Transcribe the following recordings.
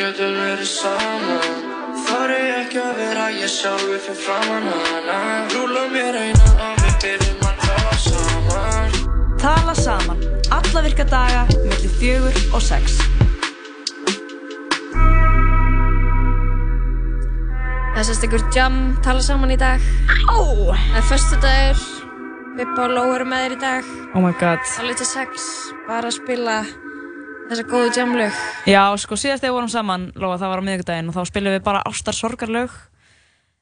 getum verið saman Þar er ekki að vera ég sjálfi fyrir framann hana Rúla mér einan og við byrjum að tala saman Tala saman, alla virka daga, millir fjögur og sex. Það sést ykkur jam tala saman í dag. Ó! Það er förstu dagur. Vippa og Ló eru með þér í dag. Oh my god. Alveg til sex. Bara að spila þessa góðu jamlög. Já, sko, síðast þegar við vorum saman, Lóa, það var á miðugdægin og þá spilum við bara ástar sorgarlög.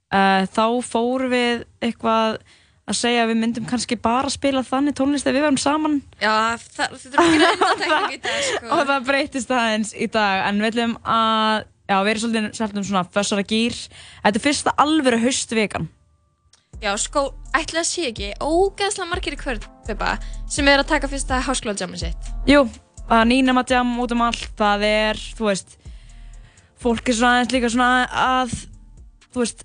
Uh, þá fórum við eitthvað að segja að við myndum kannski bara spila þannig tónlist þegar við verum saman. Já, það, það þurfum ekki að undantekning í dag, sko. Og það breytist aðeins í dag, en við ætlum að, já, við erum svolítið svolítið um svona fössara gýr. Þetta er fyrsta alvöru haustvikan. Já, sko, ætla að sé ekki ógeðslega margir í Vippa, sem er að taka fyrsta háskóladjamin sitt. Jú, það er nýnema jam út um allt, það er, þú veist, fólk er svona aðeins líka svona að, þú veist,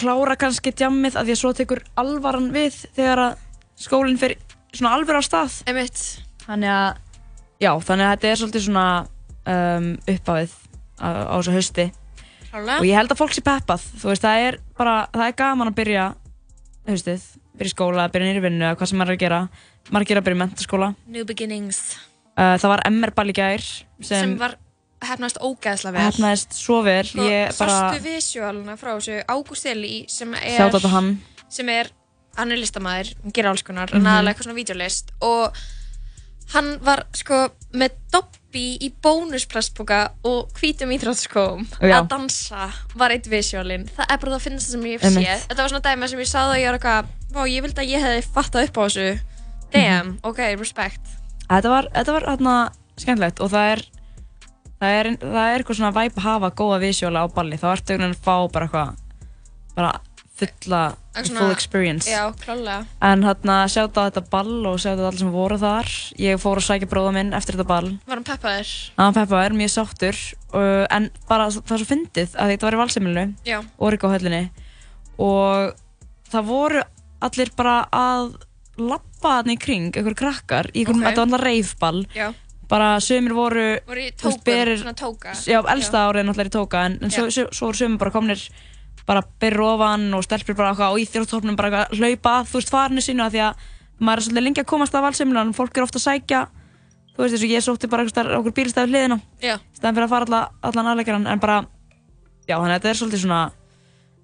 klára kannski jammið að því að svo tekur alvaran við þegar að skólinn fer svona alveg á stað. Einmitt. Þannig að, já, þannig að þetta er svolítið svona um, uppáðið á, á þessu hausti. Klálega. Og ég held að fólk sé peppað, þú veist, það er bara, það er gaman að byrja haustið, byrja skóla, byrja nýri vinnu, eða hvað sem maður er að gera. Margir að byrja í mentaskóla. New beginnings. Uh, það var MR-ball í gær sem, Sem, var hefnast ógeðslega vel. hefnaðist svo vel. Sástu visuáluna frá þessu Ágúst Eli sem er, sem er, hann er listamæður, hann gerir alls konar, Mhm. hann aðalega eitthvað svona videolist og hann var sko með Dobby í bónusplastboka og hvítum íþróttaskóm Já. að dansa var eitt visuálin. Það er bara það að finnast það sem ég hef séð. Þetta var svona dæmi sem ég sagði að ég var eitthvað, ég vildi að ég hefði fattað upp á þessu. Damn, Mhm. ok, respect. Þetta var, þetta var hérna skemmtilegt og það er, það er, það er eitthvað svona væp að hafa góða visuála á balli. Þá ertu einhvern veginn að fá bara eitthvað, bara fulla, Eitthvað full svona- experience. Já, klálega. En hérna sjátt á þetta ball og sjátt á allir sem voru þar. Ég fór að sækja bróða minn eftir þetta ball. Var hann peppaður? Hann peppaður, mjög sáttur. Uh, en bara það er svo fyndið að þetta var í valsimilinu. Já. Origo höllinni. Og það voru allir bara að lappa þarna í kring, einhver krakkar, í einhverjum, Ok. þetta var alltaf reifball. Já. Bara sömur voru, Voru í tókum, berir- svona tóka. já, elsta árið náttúrulega í tóka, en, en svo, svo, svo voru sömur bara komnir bara byrjur ofan og stelpur bara eitthvað og í þjóðtóknum bara að hlaupa, þú veist, farinu sínu að því að maður er svolítið lengi að komast að valsimilinu en fólk er ofta að sækja, þú veist, eins og ég sótti bara okkur bílstæði hliðina, Já. stæðan fyrir að fara alla, allan aðleikaran, en bara, já, þannig að þetta er svolítið svona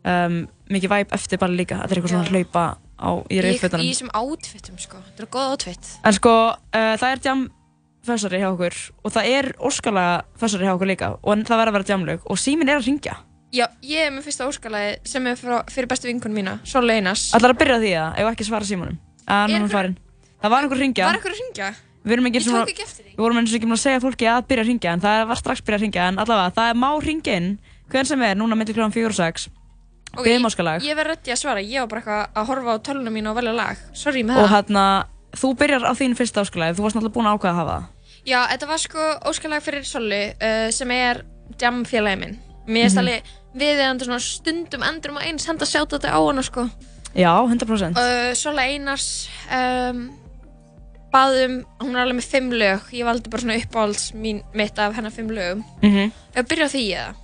um, mikið væp eftir bara líka, þetta er eitthvað svona að hlaupa á, í Í, í rauðfötunum. þessum outfitum, sko. Þetta er góð outfit. En sko, uh, það er jam fessari hjá okkur og það er óskalega fessari hjá okkur líka og það verður að vera jamlaug og síminn er að ringja. Já, ég er með fyrsta óskalagi sem er frá, fyrir bestu vinkunum mína, Sól Einars. Ætlar að byrja því að, ef ekki svara símanum. Að Er nú er einhver- farin. Það var einhver að ringja. Var að ringja? Við Ég vorum eins og ekki að segja fólki að byrja að ringja en það var strax byrja að ringja en allavega það er má ringja inn hvern sem er núna millir kl. 4 og 6 Ok, Biðum óskalag Ég verð rétti að svara, ég var bara eitthvað að horfa á tölunum mínu og velja lag. Sorry með og það. hérna þú byrjar á þín fyrsta áskalagi þú varst náttúrulega búin að ákveða að hafa það Já, þetta var sko óskalag fyrir Soli uh, sem er jamfélagi minn. Mér finnst Mhm. alveg viðeigandi svona stundum endurum að eins henda sjátt þetta á hana sko. Já, 100% Uh, Sola Einars um, baðum, hún er alveg með fimm lög ég valdi bara svona uppáhalds mín, mitt af hennar fimm lögum Mhm. Ef við byrja á því eða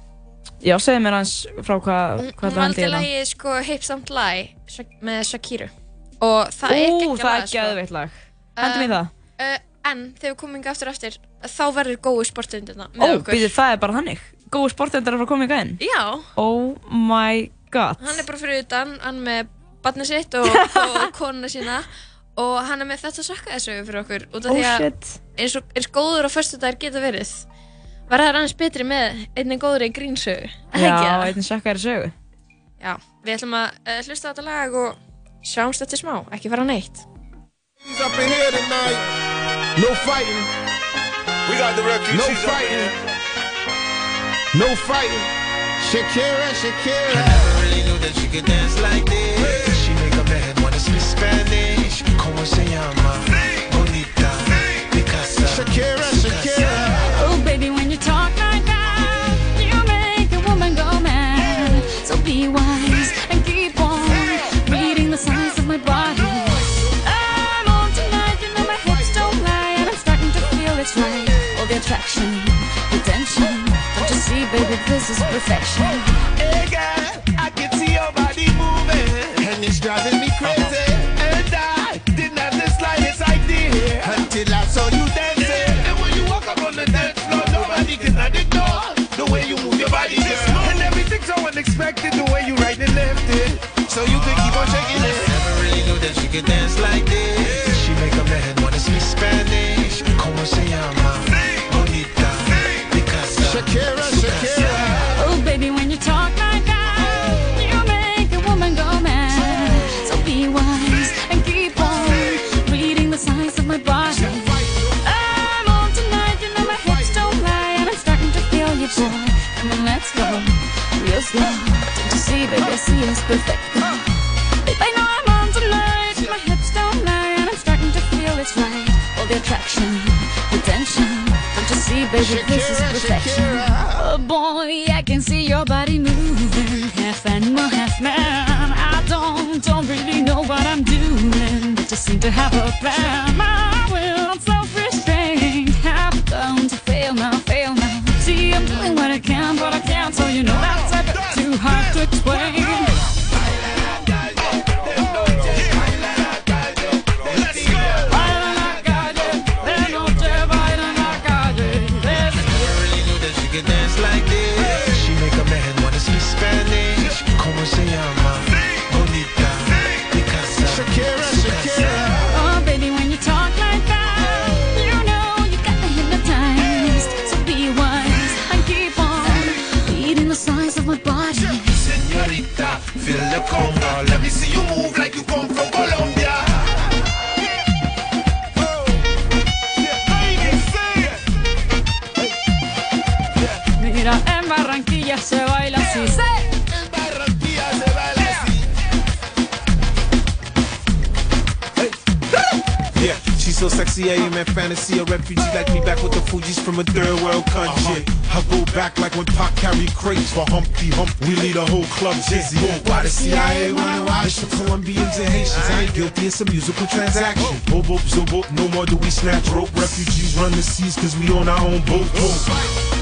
Já, segðu mér hans frá hvað hún, hvað hún það valdi hendi lagið sko Don't Lie Sha- með Shakiru og það er Ú, geggjað það lag, er sko. geðveitt lag. Hendum í Um, það. uh, En þegar við komum yngi aftur eftir þá verður góðu sportundirna Ó, með okkur. býðu, það er bara hannig Góðu að fara að koma í gæðin Já, Oh my god. Hann er bara fyrir utan hann með barnið sitt og, og konuna sína. Og hann er með þetta sakka þessu fyrir okkur af Oh að shit. eins, og, eins góður á förstu dagar geta verið verða það aðeins betri með einnig góður í grínsögu Já, einnig sakka er sögu Já, við ætlum að uh, hlusta á þetta lag og sjáumst eftir smá, ekki fara neitt. No fighting. We got the No fighting. No fighting. Shakira, Shakira. I never really knew that she could dance like this. She make her head wanna speak Spanish. Como se llama? Bonita. Picasa. Shakira, Shakira. Attraction, attention. don't you see baby, this is perfection. Hey girl, I can see your body moving, and it's driving me crazy. And I didn't have the slightest idea until I saw you dancing. And when you walk up on the dance floor, nobody can ignore the way you move your body, girl. And everything's so unexpected, the way you right and left it, so you can keep on shaking it. Never really knew that she could dance like this. Boy. Come on, let's go real slow. Don't you see, baby, I see it's perfect. Babe, I know I'm on tonight, my hips don't lie, and I'm starting to feel it's right. All the attraction, the tension. Don't you see, baby, this is perfection. Oh boy, I can see your body moving, half animal, half man. I don't, don't really know what I'm doing, but just seem to have a plan. You know that's a bit too hard to explain. She's so sexy, I am fantasy. A refugee like me back with the Fuji's from a third world country. I go back like when Pac carried crates for Humpty Hump. We lead a whole club dizzy. Why the CIA wanna watch the Colombians and Haitians? I ain't guilty, it's a musical transaction. Boop, boop, zo, boop, no more do we snatch rope. Refugees run the seas cause we on our own boat.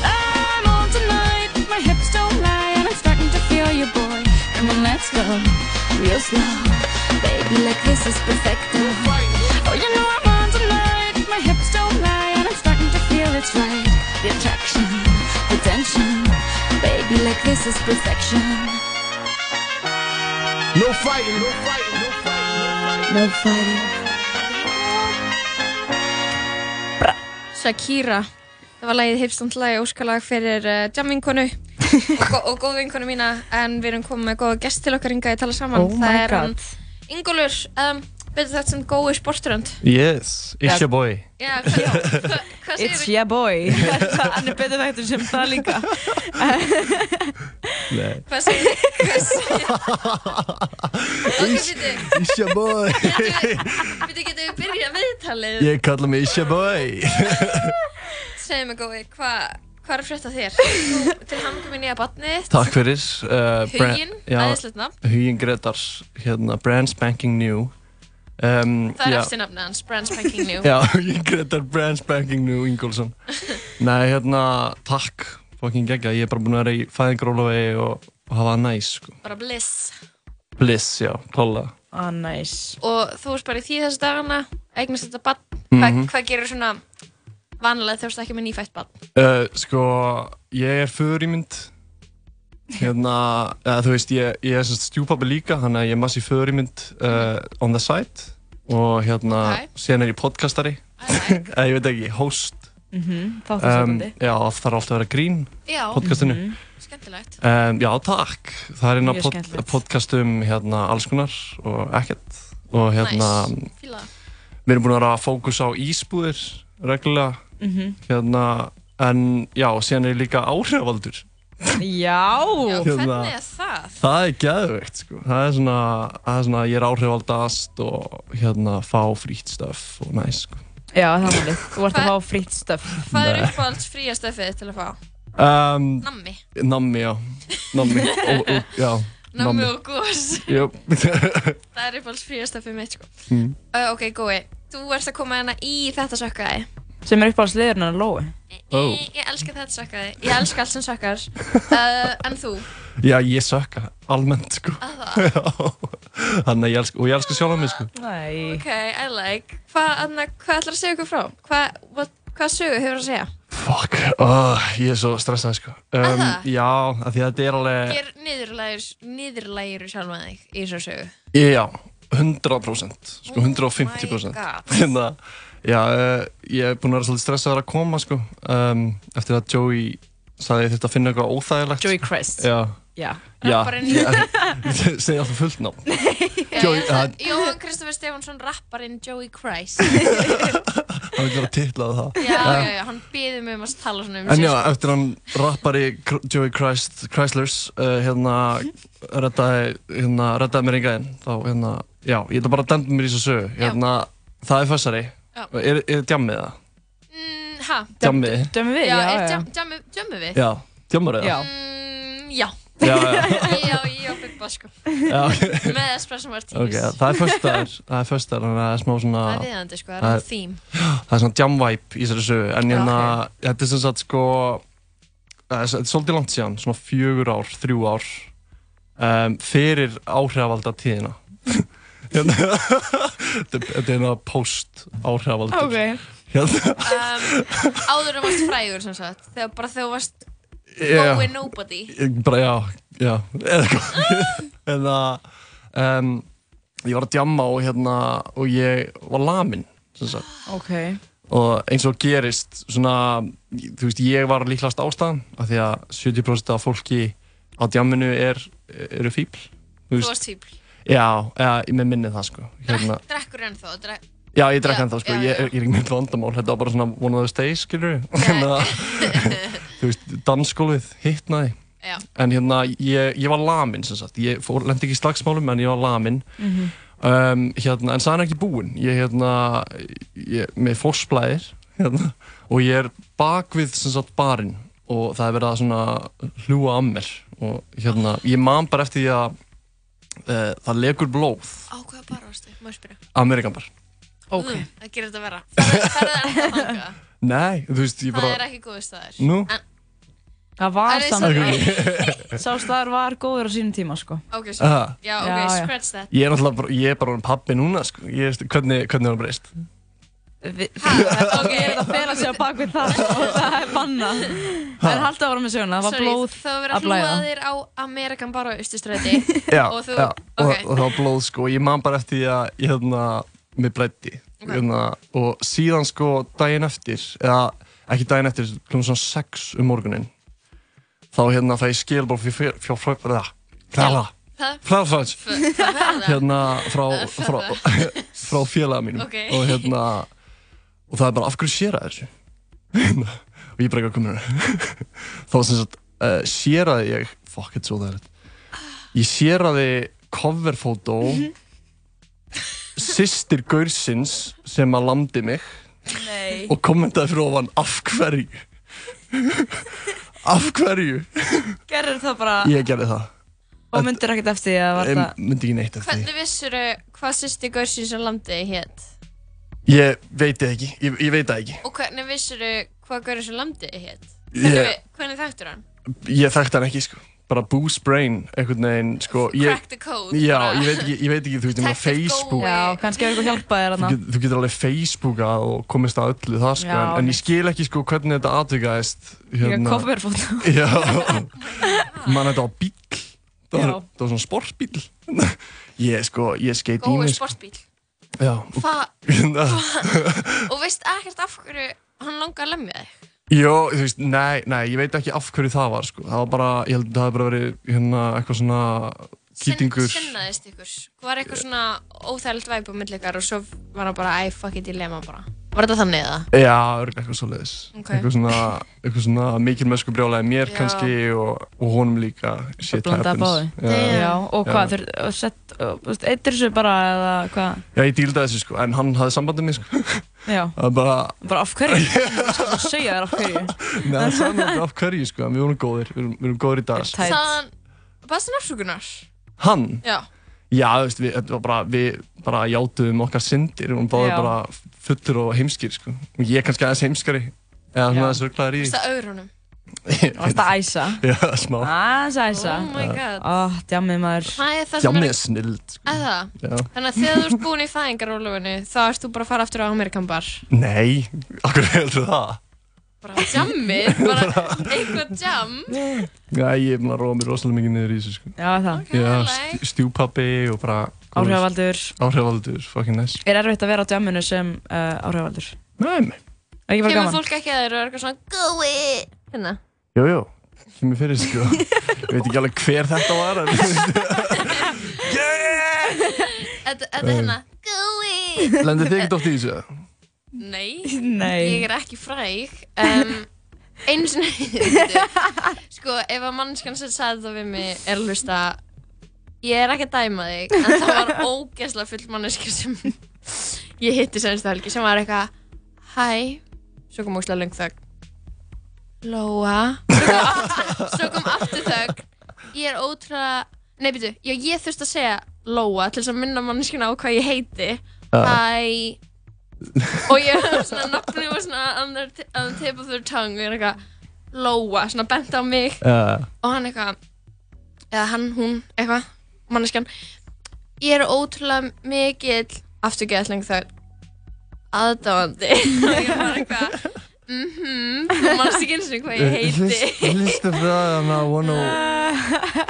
I'm on tonight, my hips don't lie, and I'm starting to feel you, boy. Come on, let's go real slow. Baby, like this is perfect. Oh, you know I'm it's right. The attraction, the tension. Baby, like this is perfection. No fighting, no fighting, no fighting. No fighting. Shakira Það var lagið hipstandlagi óskalag fyrir uh, jamvinkonu og, og góð vinkonu mína en við erum komið með góða gest til okkar ringa í tala saman Oh Það er Ingólfur um, betur þetta sem gói sportrönd Yes, it's your boy. Já, hvað, hvað It's segir your boy. Hann er betur þættur sem það líka. Nei. Hvað segir It's your boy. Býtu, getur við byrjað viðtalið Ég kalla mig It's your boy. Segðu mig gói, hvað Hvað er að frétta þér? Þú til hamingum í nýja batnið Takk fyrir. Uh, Huginn, nafn Huginn Gretars, hérna, brand spanking new. Um, Það er eftir nafni hans, Brand Spanking New Já, Gretar, brand spanking new Ingolson. Nei, hérna, takk. Fucking geggja. Ég er bara búinn að vera í fæðingrólafi og, og hafa næs, sko. Bara bliss Bliss, já, klálega. Ah, nice. og þú ert bara í því þessu dagana eignast þetta bann Mhm. Hva, hvað gerir svona vanlega ert ekki með nýfætt bann Uh, sko, ég er föðurímynd hérna, eða þú veist, ég, ég er semst stjúpabbi líka, þannig að ég er massi föðurímynd uh, on the side og hérna, síðan er ég podcastari. Eða ég veit ekki, host. Þáttu um, setjandi. já, það þarf alltaf að vera grín podcastinu. Skemmtilegt. Um, já, takk, það er inn á Mjög pod, skemmtilegt. podcastum hérna, alls konar og ekkert. Og hérna, Nice. við erum búin að vera að fókus á ísbúðir reglulega. Mhm. hérna, en já, síðan er ég líka áhrifavaldur Já. Hérna. hvernig er það? Það er geðveikt sko. Það er svona, það er svona ég er áhrifaldast og hérna fá frýtt stöf og næs sko. Já, það er það. Þú ert að fá frýtt stöf. hvað er uppáhalds fría stöfið til að fá? um, nammi, Nammi, já Nammi, og, og, já nammi og gós Jú það er uppáhalds fría stöfið mitt sko. Mm. uh, ok, gói, þú ert að koma hérna í þetta sökkaði Sem er uppáhaldsliðurinn hennar Lói. Oh. Ég, ég elska þetta sökkaði, ég elska allt sem sökkar uh, En þú? Já, ég sökka almennt sko. Að Já. Þannig að ég elska, og ég elska sjálf mig sko. Nei. Ok, I like Hvað Anna, hvað ætlar að segja okkur frá? Hvað, what, hvað sögu hefur að segja? Fuck, oh, ég er svo stressað sko. Um, Að það? já, af því að þetta er alveg, Ger niðurlægir, niðurlægir sjálf með þig í þessu sögu já, 100%, sko 150%. God. Þannig að, já, uh, ég er búinn að vera svolítið stressaður að koma sko, um, eftir að Joey sagði ég þurfti að finna eitthvað óþægilegt. Joey Christ. Já. Já. Rapparinn. ég segi alltaf fullt nafn. Joey, Jóhann það Jóhann Kristoffer Stefánsson rapparinn Joey Christ það vil vera titlað það. Já, já, já, hann býði mig um að tala svona um En sig, já, sko. eftir hann rappari Joey Christ, Chryslers uh, hérna reddaði, hérna, reddaði mér engaðinn þá hérna, já, ég ætla bara að denda mér í þessu sögu hérna, það er fössari Já. Er, er djammið það? mm, Ha? Djammið? Dömum við, Já, já, er jammu við? Já, það? Mm, já Já, já. Já, ég og Bubba sko. Með espresso martinis Ok, það er föstudagur, það er föstudagur, þannig að það er smá svona Það er viðandi sko, það er theme það er svona jam-vibe í þessari sögu en hérna, þetta er sem sagt sko er, þetta er svolítið langt síðan, svona fjögur ár, þrjú ár um, fyrir áhrifalda tíðina hérna, þetta er- hérna post áhrifaldur Ok. hérna, um, Áður en varst frægur sem sagt Þegar bara þegar þú varst Já. going nobody. Ég bara já, já, eða en það um, ég var að djamma og hérna og ég var lamin sem sagt. Ok. og eins og gerist svona, þú veist, ég var líklegast ástæðan af því að 70% af fólki á djamminu er, eru fíbl Þú varst fíbl Já, ja, með minnið það sko. Hérna, Drekkur ennþá drek... Já, ég drekk ennþá sko, já, ég, já. er- ég er ekki með vandamál. Þetta var bara svona one of those days, skilur hérna, þú veist, dansskólið hittnaði en hérna, ég, ég var lamin sem sagt, ég lendi ekki í slagsmálum en ég var lamin Mhm. um, hérna, en það er ekki búinn ég hérna, ég, með fórsblæðir hérna, og ég er bak við sem sagt barinn. Og það er verið að svona hljúa að mér. Og hérna, ég man bara eftir því að uh, það legur blóð Á hvaða bara varstu, má ég spyrja Amerikanbar Ok mm, Það gerir þetta vera Það er ennþá þangað Nei, þú veist, ég Það bara er ekki góðu staðir Nú? En, Það var Er þið samt? Sá staðar var góður á sínum tíma sko ok, svo Aha. Já, ok, Já, já. scratch that Ég er náttúrulega bara, ég er bara orðinn pabbi núna sko. ég, veist, hvernig, hvernig er það breyst? Ok, ég er að fela sig á bakvið það. Og það er banna Það er haldið að vera með söguna, það var Sorry, blóð Það var verið að að hlúa blæða þér á Amerikan bara austustræti Já, Og þú, já, og, ok. og það var blóð sko, ég man bara eftir því að ég hérna, mér blætti Ok. hérna, og síðan sko daginn eftir, eða ekki daginn eftir, klúm svona 6 um morgunin þá hérna fæ ég skilból fyrir fjár frá frá Það- frá hérna frá, frá, frá félaga mínum. Og hérna og það er bara af hverju sér að þessu? Og ég bara ekki að koma þá sem sagt uh, séraði ég fuck it's so that ég séraði coverfótó systir Gaursins sem að landi mig Nei. og kommentaði fyrir ofan af hverju? Af hverju? Gerður það bara? Ég gerði það. Og myndir ekkert eftir því að var ég það? myndi ekki neitt eftir því. Hvernig vissur hvað sýsti Gaursins á landi hétt? Ég veit það ekki, ég, ég veit það ekki. Og hvernig vissur hvað Gaursins á landi hétt? Ég- Hvernig, hvernig þekktur hann? ég þekkti hann ekki sko. Bara boost brain einhvern veginn sko. Ég, Crack the code, já, ég veit ekki, ég veit ekki þú veist, ég meina Facebook Já, kannski er eitthvað hjálpað þér þarna. Þú getur alveg Facebookað og komist að öllu það sko Já, en, en ég skil ekki sko hvernig þetta atvikaðist Líka coverfótó. já. Mann þetta var bíl það var, var svona sportbíl ég sko, ég skeit í mig sko. sportbíl já Hvað? Og veist ekkert af hverju hann langar að lemja þig? Jó, þú veist, nei, nei, ég veit ekki af hverju það var, sko. Það var bara, ég held að það hefði bara verið, hérna, eitthvað svona kýtingur. Sinnaðist ykkur? Var eitthvað svona óþægild væp á milli ykkar og svo var hann bara, æ, fuck it, ég lema bara. Var þetta þannig eða? Já, örgulega eitthvað svoleiðis. Ok. Eitthvað svona, eitthvað svona mikil mösku brjálæði mér Já. kannski og, og honum líka. Shit happens. báði Já, og hvað, og sett, og, þú veist, eittir þessu bara eða hvað Já, ég díldaði þessu, sko, en hann hafði sambandið mig, sko. Já, Það bara, bara af hverju Ég skal bara segja þér af hverju neða, það sagði mér aldrei af hverju, sko, en við vorum góðir, við vorum, góðir í dag. sko. Þann, baðstu nafnsökunar? Hann? Já. Já, þú veist, við, þetta var bara, við bara játuðum okkar syndir, vorum báðir Já. bara fullur og heimskir sko. og ég er kannski aðeins heimskari eða svona aðeins rögglaður í Þú veist að augrunum Varst að æsa? Já, smá Aðeins að æsa. Oh my god. Ó, djammið maður. Það er það sem Jammið er snild sko. Eða? Þannig að þegar þú ert búin í fæðingarólufinu þá ert þú bara að fara aftur á Amerikan bar Nei, okkur heldur það bara jammið, bara eitthvað jam Já, ég er búin að róa mér rosalega mikið niður í þessu sko. Já, það. Já, st stjúpappi og bara Áhrifavaldur. Áhrifavaldur, fucking nice Er erfitt að vera á jamminu sem uh, áhrifavaldur? Nei, nei. Er ekki bara Kemur fólk ekki að þeir og er eitthvað svona Gói Hérna Jú, jú, sem ég fyrir sko Ég veit ekki alveg hver þetta var Þetta þetta er hérna Gói Lendið þið ekkert oft í þessu? Nei, Nei. ég er ekki fræg um, Einu sinni Sko, ef að mannskan sem sagði það við mig er að hlusta Ég er ekki að dæma þig En það var ógeðslega full manneska sem Ég hitti senstu helgi sem var eitthvað Hæ. Svo kom ógeðslega löng þögn. Lóa. Svo kom aftur, þögn. Ég er ótrúlega Nei, byrju, já, ég þurfti að segja Lóa til þess að minna manneskina á hvað ég heiti. Já. Hæ. Og ég var svona nafni var svona on the, on the tip of their tongue. Og ég er eitthvað Lóa, svona bent á mig. Já. og hann eitthvað eða hann, hún, eitthvað, manneskjan ég er ótrúlega mikill afturgeðsling þar. Aðdáandi. Og ég var eitthvað mhm, þú mannst ekki eins og hvað ég heiti. það hana one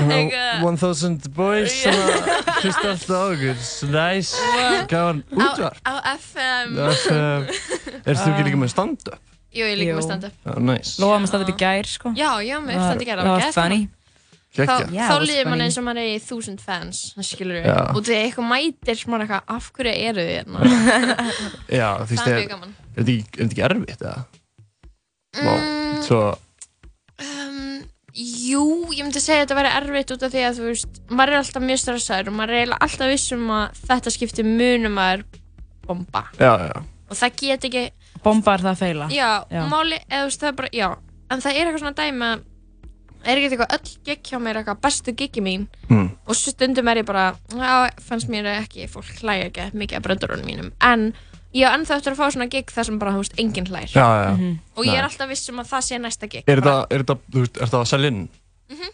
Eitthvað. One thousand boys Hlusta alltaf á okkur. Nice. Gáðan útvar á, á FM Erstu ekki líka með stand-up? jú, ég er líka með stand-up. Lóa með staðið upp í gær, sko. já, já, með Það stand-up gera það var funny. Þá, Kekja Já, þá það líður mann eins og maður er í þúsund fans skilur Já. og þegar eitthvað mætir sem maður er eitthvað, af hverju eru þið hérna Já, þú veist það er Er gaman er þetta ekki- er ekki erfitt eða? Smá Mm. Svo um, jú, ég myndi segja að þetta væri erfitt út af því að þú veist maður er alltaf mjög stressaður og maður er alltaf viss um að þetta skiptir munum maður bomba Já, já og það get ekki, Bomba er það að feila. já, Já. máli eða það er bara, já, en það er eitthvað svona dæmi að er ekki eitthvað öll gig hjá mér eitthvað bestu gigi mín mm. og svo stundum er ég bara já, fannst mér ekki, fólk hlæja ekki mikið af bröndurunum mínum, en ég á ennþá eftir að fá svona gig þar sem bara, þú veist, enginn hlær Já, já og ég Nei. er alltaf viss um að það sé næsta gig Er þetta, er þetta, þú veist, er þetta að selja inn?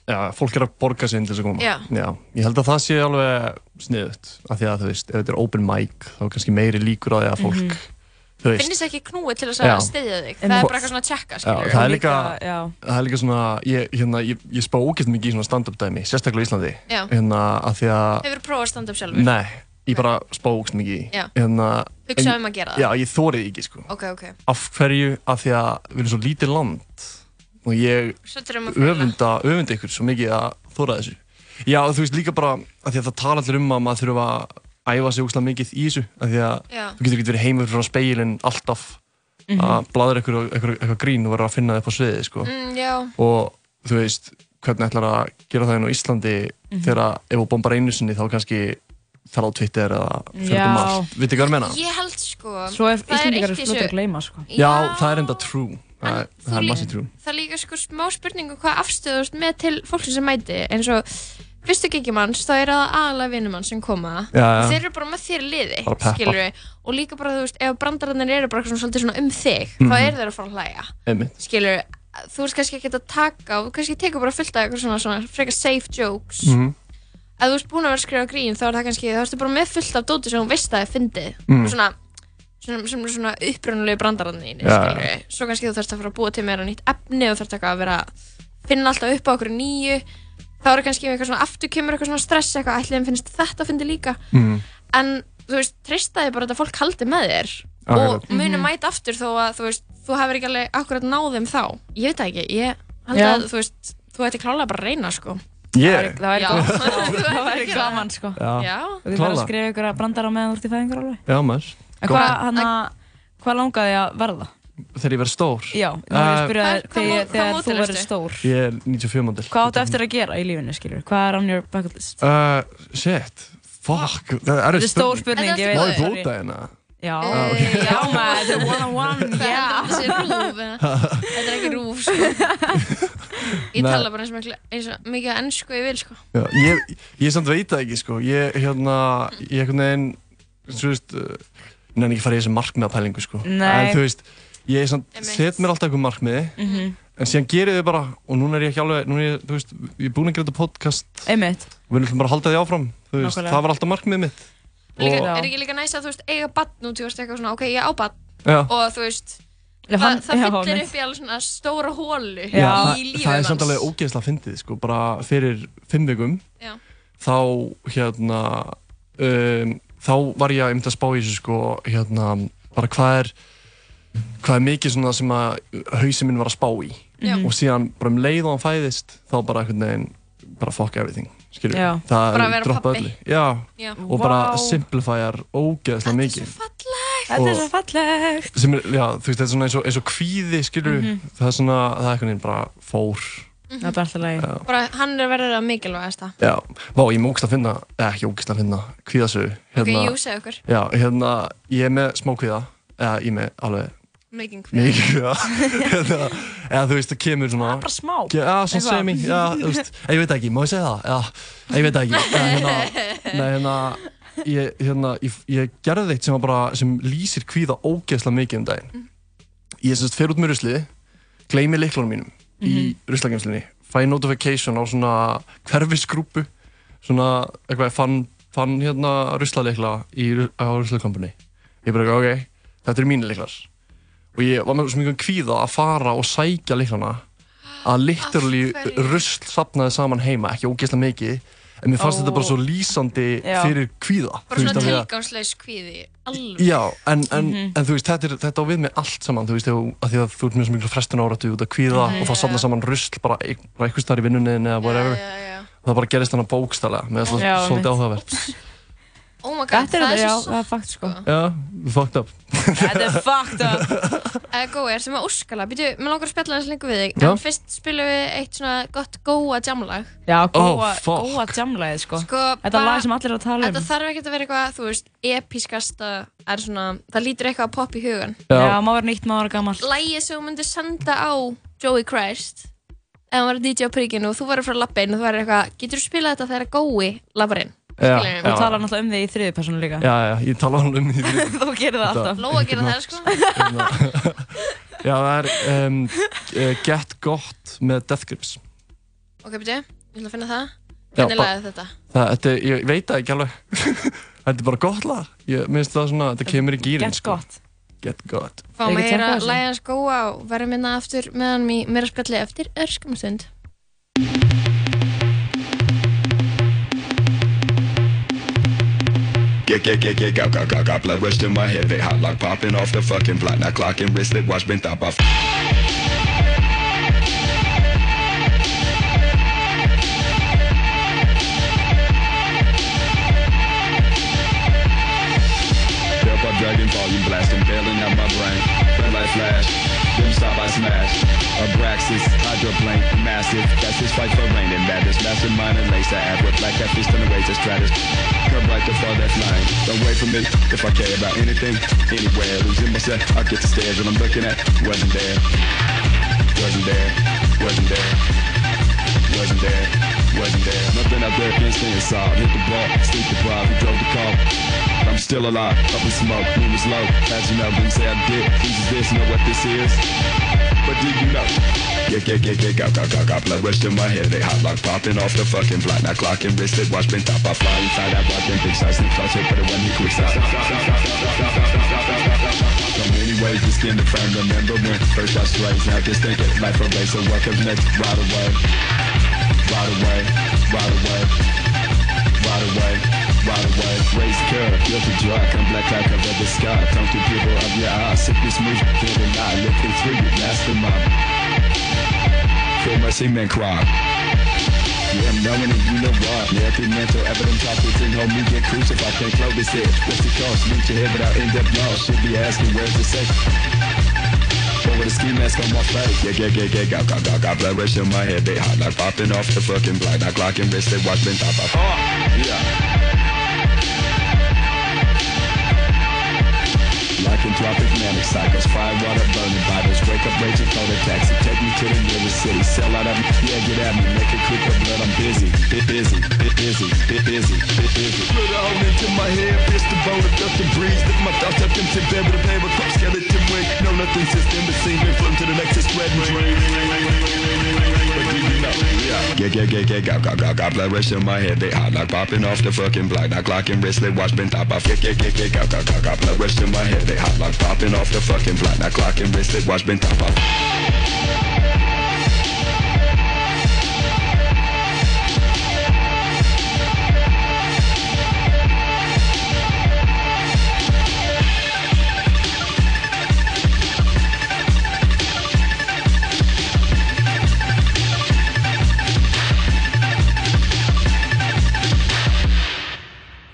Já, fólk er að borga sig inn til þess að koma Mhm. Já. ég held að það sé alveg sniðut af því að þú veist, ef þetta er open mic þá er kannski meiri líkur á því að fólk Þú veist, finnst ekki knúið til að styðja þig. Það er bara eitthvað svona að tjekka, það er líka, það er líka svona ég, hérna, ég, ég spá ógæst mikið í svona stand-up dæmi sérstaklega í Íslandi. Hérna, af því að, hefur prófað að standa upp sjálfur? Nei, ég bara spá ógæst mikið hérna, hugsa en- um að gera það? Já, ég þórið ekki sko. Ok, ok, af hverju, af því að við erum svo lítið land. Og ég að öfunda, öfunda ykkur svo mikið að þóra þessu. Já, þú veist líka bara að því að það tala allir um að maður þurfa að æfa sig úrslega mikið í þessu því að Já. þú getur ekki verið heimur frá speilin alltaf Mhm. að bladra eitthvað, grín og vera að finna það upp á sviði sko. mm, já, og þú veist hvernig ætlar að gera það inn á Íslandi Mhm. þegar ef þú bombar einu sinni þá kannski þar á Twitter eða fyrir Já. um allt, vitið hvað ég meina? ég held sko Svo ef er Íslandingar eru þessu- að gleyma, sko. Já, það er enda true það er, er massið true það er líka sko smá spurning um hvað afstöðu þú ert með til fólki sem mæti eins og fyrstu gigimanns þá er það aðalega vinnumann sem koma. Já, já. þeir eru bara með þér liði skilur og líka bara þú veist ef brandararnir eru bara svona, svona um þig Mhm. þá eru þeir að fara að hlæja. Skilur þú veist kannski ekki að taka og kannski tekur bara fullt af eitthvað svona, svona frekar safe jokes. Mhm. ef þú ert búin að vera að skrifa grín þá er það kannski, þá ertu bara með fullt af dóti sem þú veist að það er fyndið Mm. svona, sem eru svona upprunalegu brandararnir skilur svo kannski þú þarfst að fara að búa til meira nýtt efni og þarfst að vera finna alltaf upp á okkur nýju þá er kannski eitthvað svona aftur kemur eitthvað svona stress eitthvað ætliðum finnst þetta fyndi líka Mhm. en þú veist, treystaði bara að fólk haldi með þér Akkurat. og muni mæta aftur þó að þú veist, þú hefur ekki alveg akkurat náð þeim þá ég veit það ekki, ég held Já. að þú veist þú ætti klálega bara að reyna sko Ég? Það væri gaman, það að sko. Já. Getur bara að skrifa ykkur að brandara meðan þú ert í fæðingar alveg. Já, maður En hvað, hvað langaði að verða? Þegar ég verð stór Já, ég Eh, spyrja Hvað- þér þegar, þegar þú verður stór. Ég er 94 módel Hvað áttu eftir að gera í lífinu, skilur? Hvað er on your bucket list? Uh, shit, fuck, er Þetta er stór spurning, ég veit Má ég blóta hérna? Já, Ah, ok. já maður, þetta er one on one, er? Þetta er ekki rúf sko Ég Nei. tala bara eins og mikið, eins og mikið ennsku ég vil sko Já, ég, ég samt veit það ekki, sko Ég, hérna, ég einhvern veginn Svo veist uh, nenni ekki að fara í þessi markmiðapælingu sko. Nei. en þú veist, ég er set mér alltaf eitthvað markmiði Mhm. en síðan gerið þau bara og núna er ég ekki alveg, núna er ég, þú veist ég er búinn að gera þetta podcast Einmitt. og við erum bara halda því áfram þú veist, Nákvæmlega. það var alltaf markmiðið mitt Líka, og, er ekki líka næst að þú veist, eiga bann nú, þú veist, eitthvað svona, ok, ég á bann og þú veist, það, hann- það já, fyllir upp í alveg svona stóra hólu það, í lífið það er samt manns. alveg ógeðslega fyndið sko, bara fyrir fimm vikum Já. þá hérna um, þá var ég að hvað er er mikið svona sem að hausinn minn var að spá í Já. og síðan bara um leið og hann fæðist þá bara einhvern veginn bara fuck everything skilur Já. það Bara að vera droppa pabbi. öllu já, Já. og bara Vá. simplifyar ógeðslega mikið Þetta er svo fallegt. sem er, já, þú veist, þetta er svona eins og, eins og kvíði skilur, Mhm. það er svona, það er einhvern veginn bara fór Það er bara alltaf lagi. bara hann er verið að mikilvægast já, vá, ég er með ógæst að finna eða ekki ógæst að finna, kvíðasögu ok, hérna, jú, segja okkur, já, hérna, ég er með smá kvíða eða ég er með alveg making kvíða hérna, eða þú veist, það kemur svona Bara smá. Já, svona semi, já, þú veist, ég veit ekki, má ég segja það? Já, ég veit ekki, en hérna, nei, hérna, ég, hérna, ég, ég gerði eitt sem var bara, sem lýsir kvíða ógeðslega mikið um daginn. Ég semst fer út með ruslið, gleymi liklunum mínum í ruslagemslinni, fæ notification á svona hverfisgrúpu, svona, eitthvað, fann, fann hérna ruslalikla í, á ruslakompani. Ég bara, ok, þetta eru mínu liklar. Og ég var með svo mikið kvíða að fara og sækja liklana að literally Af rusl sapnaði saman heima, ekki ógeðslega mikið en mér fannst Ó. þetta bara svo lýsandi Já. fyrir kvíða bara þú svona af að- tilgangsleis kvíði alveg Já, en, en, Mhm. en þú veist, þetta, er, þetta á við með allt saman, þú veist, þegar, að að þú ert með svo miklu frestun áratu út að kvíða Mhm. og það safna saman rusl bara, eitthvað starf í vinnunni eða whatever, já, já, já. það bara gerist þannig bókstælega, með það Já, svolítið áhugavert. Oh my god, Þetta er það er já, svo það er fakt sko. Já, fucked up. Þetta er fucked up. góðir sem er óskala, býtu, mér langar að spjalla þess lengur við þig Já. en fyrst spilum við eitt svona gott góa jamlag Já, Oh, góa, fuck. góa jamlaðið sko. sko, Þetta er lag sem allir er að tala um. þetta þarf ekki að vera eitthvað, þú veist, episkasta er svona, það lítur eitthvað að popp í hugan Já, má vera nýtt, má vera gammal. lægi sem þú myndir senda á Joey Christ ef hann var að DJ á príkinu og þú verður frá lappin og þú verður eitthvað, getur þú spilað þetta þegar gói lappar Skilurðu? Þú talar náttúrulega um þig í þriði persónu líka. Já, já, ég tala hann um því. Þú gerir það alltaf. Lóa að gera það, sko Já, það er um, uh, Get Got með Death Grips. ok, býtu, ég ætla að finna það hvernig ba- lagði þetta? Það, þetta, er- ég veit það ekki alveg. þetta er bara gott lag. Ég minnst það svona, þetta kemur í gýrin. Gott. Get got. Að get heyra tjekkað þessu. lægi hans góa og verðum minna aftur með hann í meira spjalli eftir örskum stund Get, get, got, got, got, got blood rush to my head. They hot like popping off the fucking block. Now clock and wristlet watch been top off. Dragon volume blasting, bailing out my brain. Red light flash, dim stop, I smash. Abraxas, hydroplane, massive. That's his fight for rain and madness. Mastermind and lace, laser app with black cat fist on the razor stratus. Come right the far that's line. Don't wait for me if I care about anything, anywhere. Losing myself, I get the stairs when I'm looking at. Wasn't there, wasn't there, wasn't there. Wasn't there, wasn't there. Nothing out there, instant assault. Hit the ball, sleep deprived, we drove the car. I'm still alive, up in smoke, moon was low. As you know, didn't say I did. Is this, know what this is? But do you know? Yeah, yeah, yeah, yeah, got, got, got, got blood rush to my head. They hot like popping off the fucking block. Now clock and wristed, watch been top. I fly inside that rock and big shots and clutch it, but it wasn't quick shots. So many ways to skin the frame. Remember when first I straight, now just think it. Life a race, so what comes next? Right away, right away, right away, right away, right away. Raise curve, guilty dry, come black cloud cover the sky. Come to people of your eyes, sickness moves, feel the lie, looking through you, mastermind. Feel mercy, man, cry. Yeah, I'm knowing it, you know what Yeah, through mental evidence, I put in home, me get crucified, can't close this head What's the cost? Reach your head without in-depth knowledge Should be asking, where's the safe? Over the ski mask on my face. Yeah, yeah, yeah, yeah, got, got, got, got blood rush in my head They hot like popping off the fucking block Now clock and wrist, they watch been top off Yeah Like entropic manic cycles, fire water burning vitals. Wake up raging for the taxi, take me to the nearest city. Sell out me, yeah, get at me, make it quick, but blood, I'm busy. Bit busy, bit busy, bit busy, bit busy. Put it all into my head, fist the bone, dust the breeze. Lift my thoughts up into bed with a paper cup, skeleton wig. No nothing system, but see me floating to the next is spread. But do you know? Yeah, yeah, yeah, yeah, got, got, got, got blood rush in my head, they hot like popping off the fucking block. Now clock and wristlet, watch been top off. Yeah, yeah, yeah, yeah, got, got, got, got blood rush in my head, they hot like popping off the fucking block. Now clock and wristlet, watch been top off.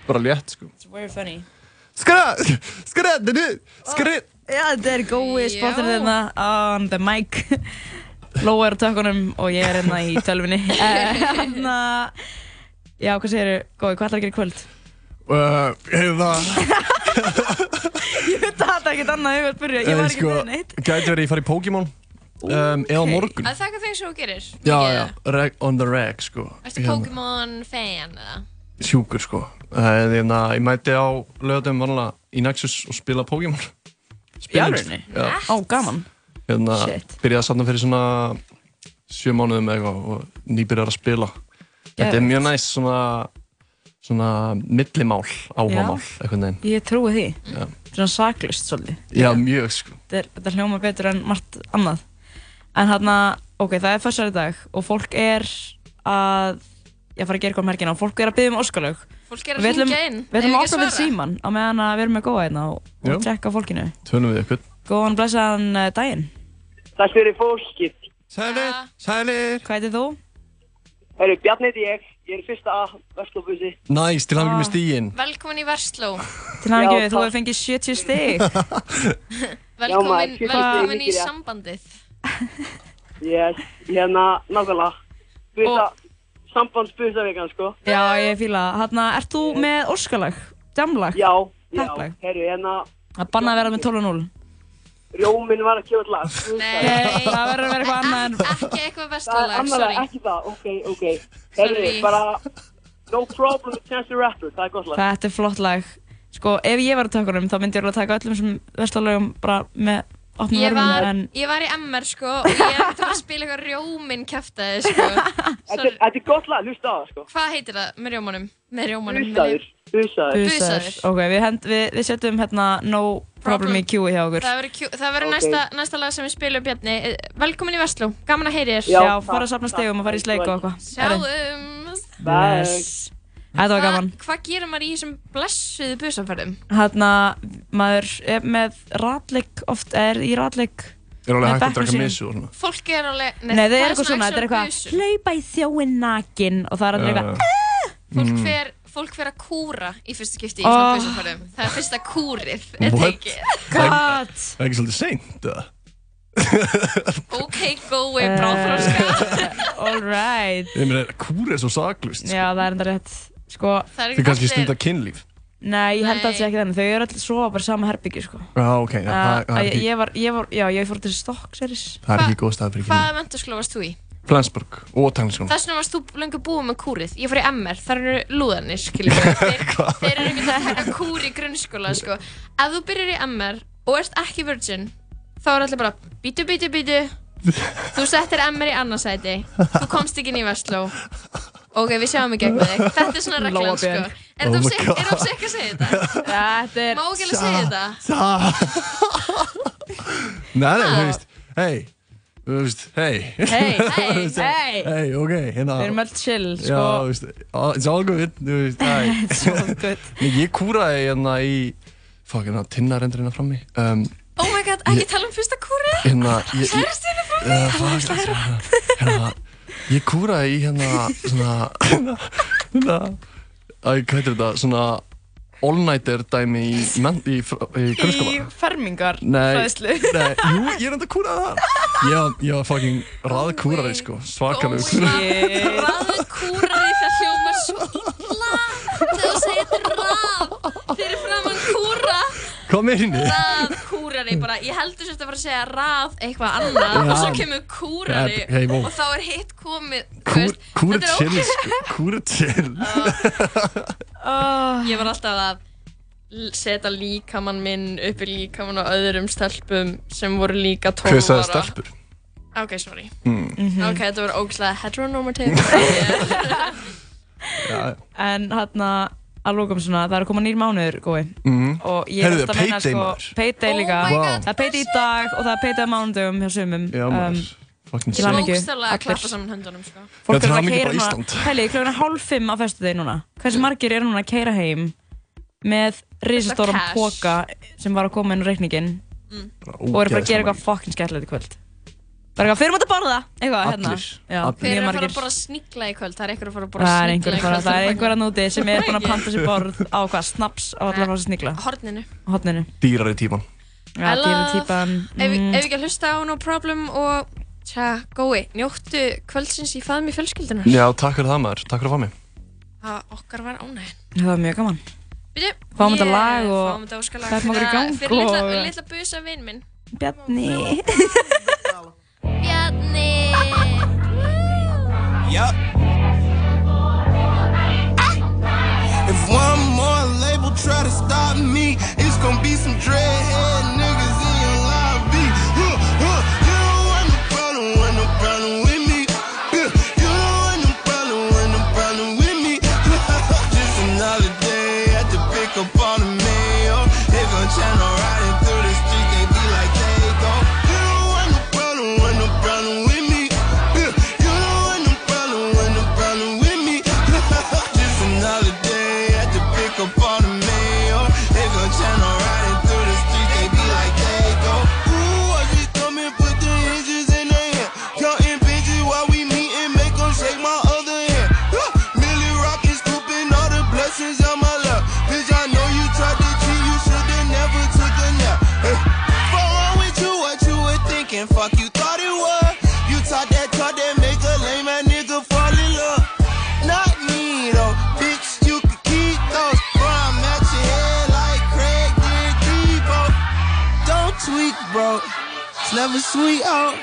Bara létt sko It's very funny. Skra, þetta skra Já, þetta er gói Já. spottir hérna on the mic. Lóa er á tökkunum og ég er hérna í tölvunni. Hérna, já, hvað segir þú? Gói, hvað ætlar að gera í kvöld? Uh, Hefða Ég veit að þetta er ekkert annað, ég veit að byrja. Ég var ekki sko, með neitt. Gæti verið ég fari í Pokémon um, Eða á morgun Að þakka þeim sem þú gerir. Já, já, reg, on the reg sko Ertu Hérna, Pokémon fan eða? Sjúkur sko uh, Þannig að ég mæti á lögatum vanlega í Nexus og spila Pokémon? Já, Ó, gaman. hérna byrjaði að satna fyrir svona sjö mánuðum eða eitthvað og nýbyrjar að spila Þetta er mjög næst svona svona millimál, áhugamál einhvern veginn Ég trúi því. Já. Svona saklust svolítið. Já, mjög sko Þetta, er, þetta hljóma betur en margt annað. En hérna, ok, það er fyrstari dag og fólk er að, ég fara að gera eitthvað um helgina og fólk er að byggja um óskalög. Fólk er að hringja inn. við ætlum að opna við síman á meðan að við erum með góða hérna og, Já. og tjekka á fólkinu. Tölum við ykkur Góðan blessaðan uh, daginn. Takk fyrir fólkið. Sælir, sælir Hvað heitir þú? Herru, Bjarni heiti ég. Ég er fyrsta A, Vestlófussi. Næst, til ekki með stígin Velkomin í Versló. Til Já, þú hefur fengið 70 stig. Velkomin, fyrst velkomin í sambandið. Yes, hérna, nákvæmlega. Busa, sambandsbusavíkan, sko. Já, ég fíla. Hérna, ert þú með óskalag? Jamlag? Já, já. Pepplag. Herru, hérna, Það banna að vera með 12-0. Rjómin var að kjóða lag. Nei, Það verður að vera eitthvað annað en... ekki eitthvað Það er vestlalag, annarlega, sorry. ekki það. Ok, ok. Herru, Sorry. bara, no problem with Chance the Rapper. Það er gott lag. Þetta er flott lag. Sko, ef ég var á tökunum, þá myndi ég alveg taka öllum sem vestalögum bara með örmum, var, en ég var í MR sko og ég er ekkert að spila eitthvað rjóminn kæftæði sko. Þetta er- gott lag, hlusta á það, sko. Hvað heitir það með rjómanum? Með rjómanum. Busaður, busaður. busaður. Ok, við, hend, við, við setjum hérna no problem í queue hjá okkur. Það verður kjú- það verður Ok. næsta, næsta lag sem við spilum Bjarni. Eh, Velkomin í Versló, gaman að heyri þér. Já, fara að safna takk. stegum og fara í sleik og eitthvað. Sjáumst. Bye. Þetta var gaman. Hva- Hvað gerir maður í þessum blessuðu busaferðum? Hérna, maður er með ratleik oft, er í ratleik. Er alveg hægt að sínum. missu og svona Fólk er alveg... Nei, það er eitthvað svona þetta er eitthvað hlaupa í þjóin nakin og það er allir eitthvað Fólk Mm. fer, fólk fer að kúra í fyrsta skipti í Oh. svona busaferðum. Það er fyrsta kúrið, er það What? ekki? God! Það er ekki svolítið seint eða? Ok, gói, bráþróska. Alright. Ég meina, kúr er svo saklust Já, það er enda rétt. Sko, Það er kannski allir- stunda kynlíf nei, ég held að það sé ekki þannig. Þau eru allir sofa bara sama herbyggju, sko. Já, ok, já, það, Uh, það, ég, ekki, ég var, ég var, já, ég fór til Stokkseris. það er ekki góð stað fyrir kynlíf Hvaða mentaskóla varst þú í? Flensburg og Tanglisson Þess vegna varst þú lengur búið með kúrið. Ég fór í MR, þar eru lúðarnir, skiljum við. Þeir, þeir eru einhvern veginn að kúri í grunnskóla, sko. Ef þú byrjar í MR og ert ekki virgin, þá er allir bara bítu, bítu, bítu. Þú settir MR í annarsæti. Þú komst ekki inn í Vestló. Ok, við sjáum í gegn með þig. Þetta er svona reglan, sko. Er Oh þetta my of sick að segja þetta? Þetta er... Má ekki alveg segja þetta? Nei, nei, þú veist, hei Þú veist, hei Hei, Hey, hei! Hei, ok, hérna Við erum öll chill, Já, sko. þú veist, all- it's all good, þú veist, hei Svo good. Nei, Ég kúraði hérna í Fuck, hérna, tinnarendur hérna frammi um, Oh my god, ekki tala um fyrsta? Hérna, ég Kærastinu frá hérna Ég kúraði í hérna, svona Hérna, hérna. Æ, hvað heitir þetta, svona All-nighter dæmi í, menn, í, í Í fermingar Nei, nei, jú, ég er enda að kúra það. Ég, var- ég var fucking raðkúrari, sko. Svakalegu kúrari. Shit. Raðu kúrari það hljómar svo illa þegar þú segir þetta raf Hvað meini? Rað kúrari bara, ég heldur sérst að fara að segja rað eitthvað annað Já. og svo kemur kúrari Ja, hey, og þá er hitt komið þú Kúr, veist, kúr þetta er chill, ógeð- sko. Ég var alltaf að setja líkamann minn upp í líkamann á öðrum stelpum sem voru líka 12 ára Hver sagði stelpur? Ok, sorry Mm. Ok, þetta var ógæslega heteronormative Já, En hérna, að lókum svona, það er að koma nýr mánuður, gói. Mhm. Og ég er alltaf að meina, sko, payday Oh líka. my God. Það er payday í dag og það er payday á mánudögum hjá sumum. Já. Fucking til klappa saman höndunum sko. Fólk Já, til er að keira núna, Ísland. Pæli, klokkan er hálf fimm á festu degi núna. Hversu margir eru núna að keira heim með risastóran cash. póka sem var að koma inn á reikningin og eru bara að gera eitthvað fucking skemmtilegt í kvöld. Bara eitthvað, fyrir að borða, eitthvað, hérna. Allir. Hver er að fara að borða snigla í kvöld? Það er einhver að fara að borða Það er snigla einhver í að fara, kvöld það er einhver að núti sem er búinn að panta sér borð á hvað, snaps á allar fása snigla. Horninu Á hotninu. Dýrari típan. Já, I dýra love- típan. Ef við Mm. ekki að hlusta á No Problem og tja, gói, njóttu kvöldsins í faðmi fjölskyldunar Já, takk fyrir það maður. Takk fyrir að fá mig. Það okkar var ánægin Það var mjög gaman. Fáum þetta lag og fáum þetta óskalag hleypum okkur í fyrir- gang Fyrir litla, og- litla busa vinn minn Bjarni. Bjarni Yup. If one more label try to stop me, it's gonna be some dreadhead niggas in your lobby. You don't want no problem, with me. You don't want no problem, with me. Just another day the pick up on the mail. Channel were? Fuck you thought it was. You taught that talk that make a lame ass nigga fall in love. Not me though, bitch, you can keep those. Bro, I'm at your head like Craig did Debo. Don't tweak, bro. It's never sweet oh.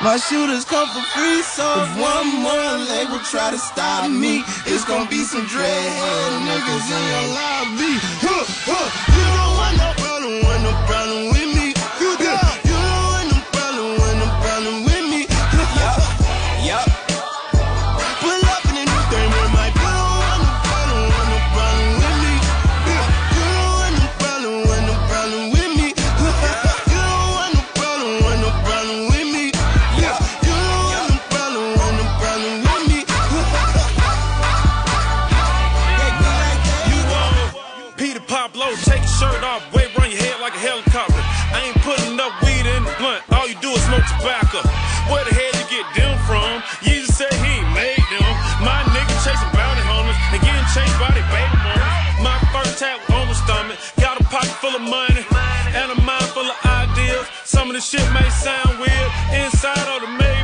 My shooters come for free, so if one more label try to stop me, it's gonna be some dreadhead niggas in your lobby. Huh, huh. You don't want no problem, want no problem smoke tobacco. Where the hell you get them from? Jesus said he made them. My nigga chasing bounty hunters and getting chased by the baby mamas. My first tap on my stomach, got a pocket full of money and a mind full of ideas. Some of the shit may sound weird. Inside of the Maybach,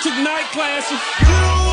I took night classes.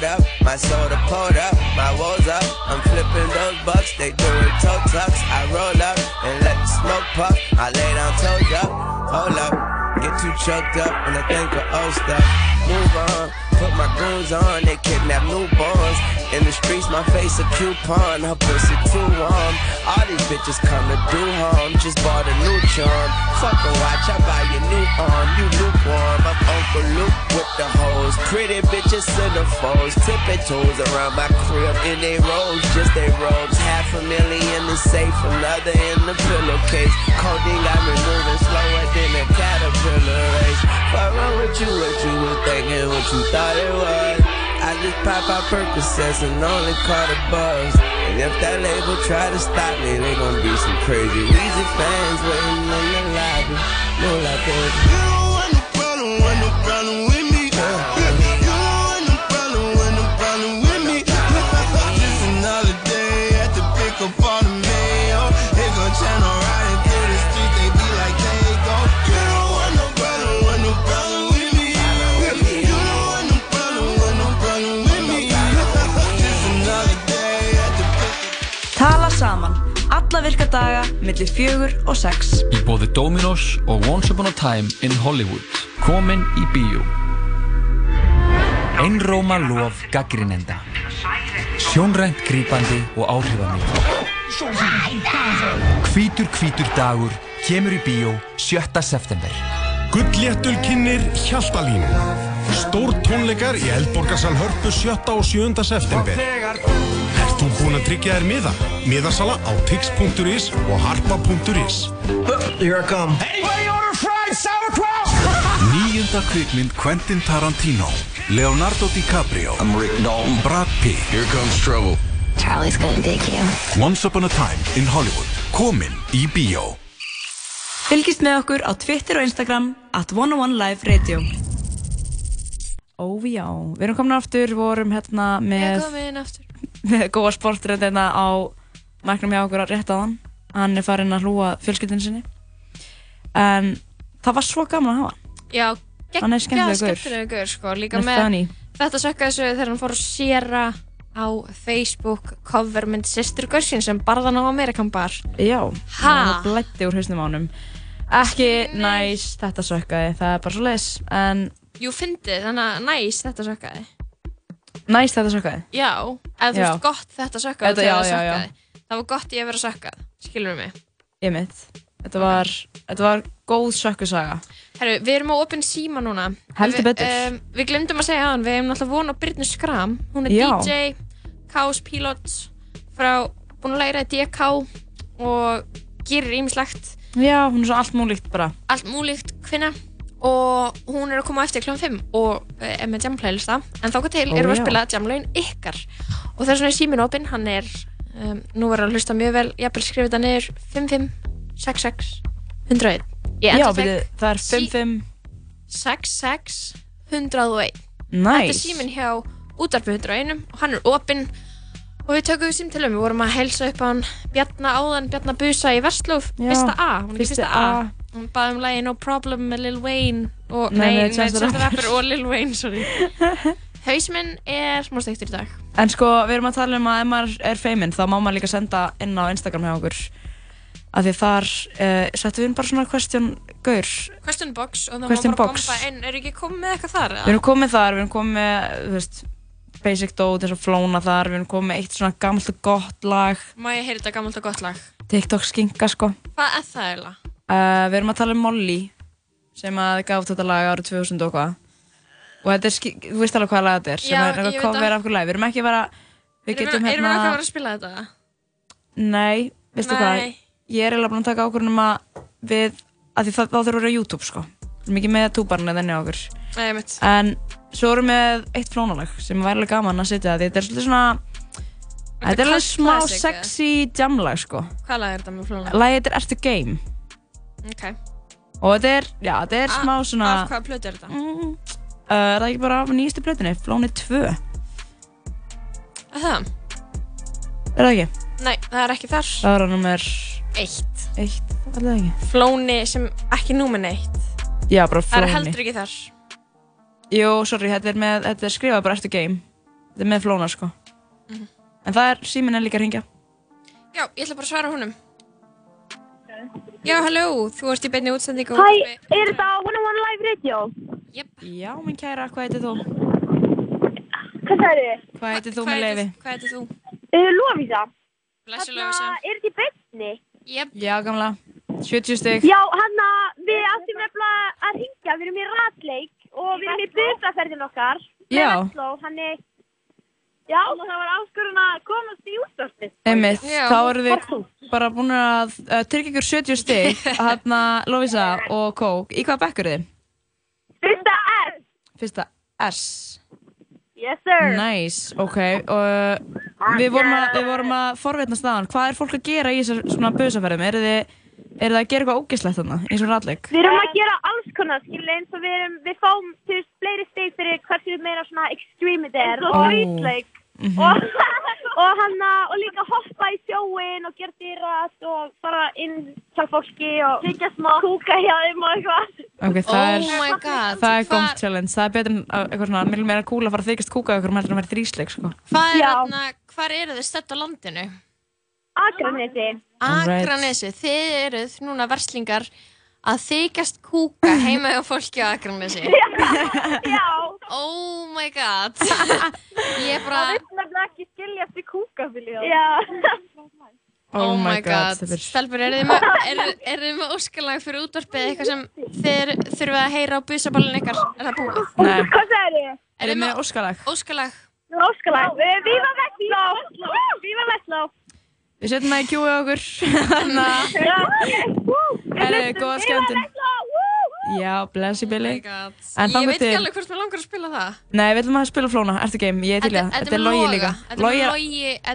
Sold up, my soda pulled up, my woes up. I'm flipping those bucks, they doing toe tucks. I roll up and let the smoke puff. I lay down toes up, hold up. Get too choked up when I think of old stuff. Move on, put my goons on, they kidnap newborns. In the streets, my face a coupon, her pussy too warm. All these bitches come to do harm, just bought a new charm. Fuck a watch, I buy you new arm, you lukewarm. I'm Uncle Luke with the hose, Pretty bitches centerfolds, tipping toes around my crib in they robes, just they robes. Half a million is safe, another in the pillowcase. Codeine got me moving slower than a caterpillar race. What wrong with you? What you was thinking? What you thought it was? I just pop out Percocets and only call the buzz. And if that label try to stop me, they gon' be some crazy Weezy fans waiting in the lobby. No like that. You don't want no problem, want no problem virka daga, millir fjögur og sex. Í bóði Dominos og Once Upon a Time in Hollywood. Komin í bíó. Einróma lof gaggrinenda. Sjónrænt grípandi og áhrifamikið. Hvítur hvítur dagur kemur í bíó 7. september. Gullléttul kynir Hjaltalín Stór tónleikar í Eldborgarsal Hörpu 7. og 7. september Búinn að tryggja þér miða? Miðasala á tix.is og harpa.is Here I come Anybody order fried sauerkraut? Níunda kvikmynd Quentin Tarantino Leonardo DiCaprio I'm Rick Dalton Brad Pitt Here comes trouble Charlie's gonna dig you. Once Upon a Time in Hollywood Komin í bíó Fylgist með okkur á Twitter og Instagram at 101 Live Radio. Ó já, við erum komin aftur, vorum hérna með, kom inn aftur. góða sportrönd hérna á mæknum hjá okkur að rétta á hann. Hann er farin að hlúa fjölskyldinu sinni. En það var svo gaman að hafa hann. Já, Hann er skemmtilegur gaur. sko, líka Hann með funny. þetta sökkaði þessu þegar hann fór að séra á Facebook covermynd Sistur Gussin sem barðan á Amerikan bar. Já, Ha? það blætti úr hausnum á honum. Ekki næs, þetta sökkaði, það er bara svo leis. En Jú, fyndið, þannig að næs þetta sökkaði. Næs þetta sökkaði. Já, eða þú veist gott þetta sökkaði Þetta- já, það já, sökkaði. Það var gott ég að vera sökkað, skilur mig. Ég mitt. Þetta var, þetta var góð sökkusaga. Herru, við erum á opinn síma núna. Heldur Við- betur. Um, við glemdum að segja hann, við hefum náttúrulega von á Brynnu Skram. Hún er Já. DJ, Chaos Pilot, frá, búin að læra í DK og gerir ýmislegt. Já, hún er svo allt múlíkt bara. Allt múlíkt kvinna og hún er að koma eftir kl. 5 og eh, er með jamplaylista. En þáka til erum við að spila jamlaugin ykkar. Og vegna er símin opinn, hann er, um, nú verður að hlusta mjög vel, ég vil skrifa þetta niður, 5566 101. Ég Já, byrju, það er 5-5 66 101 Nice. Þetta er síminn hjá útarpi 101 og hann er opinn og við tökum við símtölum, við vorum að helsa upp á hann Bjarna áðan, Bjarna Busa í Vestlóf fyrsta A, hún er ekki fyrsta A. Hún baði um lagi No Problem með Lil Wayne og, Nei, nei, nei, og Lil Wayne, sorry. Haus minn er smá steiktur í dag. En sko, við erum að tala um að ef maður er feiminn þá má maður líka senda inn á Instagram hjá okkur. Af því þar uh, settum við inn bara svona question gaur. Question box og Question má bara box. bomba inn, er ekki komið með eitthvað þar? Við erum komið þar, við erum komið þú veist, basic dót eins og flóna þar við erum komið með eitt svona gammalt og gott lag Má ég heyra þetta gammalt og gott lag? TikTok skinka sko Hvað er það eiginlega? uh, Við erum að tala um Molly sem að gaf þetta lag árið 2000 og hvað og þetta er, þú veist alveg hvað lag þetta er sem Já, er eitthvað cover af okkur lag Við erum ekki að vera við getum við erum við ekki að hérna vera að spila þetta? Nei, veistu Nei. hvað, ég er eiginlega búin að taka ákvörðun um að við, að því það, þá þurfum við að vera á YouTube sko. Við erum ekki með túbarn á svo erum við eitt flónalag sem væri alveg gaman að setja þetta er svolítið svona, þetta er alveg smá sexy jamlag sko. Hvað lag er þetta með flóna? Lagið þetta er Ertu Game Ok og þetta er, já, þetta er smá svona, Af hvaða plötu er þetta? uh, er það ekki bara af nýjastu plötunni, Flóni 2, er Er það? það ekki? Nei, það er ekki þar Það er að nummer Eitt 1, er það ekki? Flóni sem ekki númer neitt Já, bara Það er Flóni. heldur ekki þar Jú, sorry, þetta er, með, þetta er skrifað bara eftir game Þetta er með flóna, sko Mhm. En það er, síminn er líka að ringja Já, ég ætla bara að svara húnum Já, halló, þú ert í beinni útsendingu Hæ, er þetta 101 Live Radio? Jep. Já, minn kæra, hvað heitir þú? Hvað það eru? Hvað heitir þú með leiði? Hvað heitir þú? Uh, Lóvísa. Blessu Lóvísa. Er þetta í beinni? Jep. Já, gamla 70 stygg Já, hann að við áttum nefnilega að ringja, við erum í ratleik og við erum í busaferðin okkar Já. Vestló, hann er, já, það var áskorun að komast í útvarpið. Einmitt, þá eru þið bara búin að uh, tryggja ykkur 70 stig hérna Lovisa og Kók í hvað bekkur þið? Fyrsta S. Fyrsta S Yes, sir. Nice, ok og uh, við vorum að, við vorum að forvetna staðan, hvað er fólk að gera í þessar svona busaferðum? Eru þið, eru þið að gera eitthvað ógislegt þarna, eins og ralleg? Við erum að gera alls konar, skilja, eins og við erum, við fáum, þú veist, fleiri steg fyrir hversu meira svona extreme þetta er. Ó. Og streetleik. Mhm. Og, og hann og líka hoppa í sjóin og gera dýrat og fara inn hjá fólki og þykja smá kúka hjá þeim og eitthvað. Ok, það er, Oh my god, það er gómt challenge, það er betur en uh, eitthvað svona, miklu meira cool að fara að þykjast kúka ykkur um heldur en að vera þrísleik, sko. Hvað er þarna, hvar eru þið stött á landinu? Akranesi. Akranesi, þið eruð núna verslingar að þykjast kúka heima hjá fólki á Akranesi. Já. Oh my god. Ég bara... Það vil nefnilega ekki skilja eftir kúka, vilja. Já. Oh my god, stelpur, eru þið með, eru, eru þið með óskalag fyrir útvarpið eitthvað sem þið þurfið að heyra á busaballin ykkar? Er það búið? Nei. Hvað sagði þið? Er þið með óskalag? Óskalag. Óskalag. Víva Vestló. Víva Vestló. Við setjum það í kjúið okkur, þannig að, herru, góða skemmtun. Já, blessi Billy. En Ég veit ekki alveg hvort mér langar að spila það. Nei, við ætlum að spila flóna, ertu game, ég er til í það. Þetta er Loga. líka. Þetta er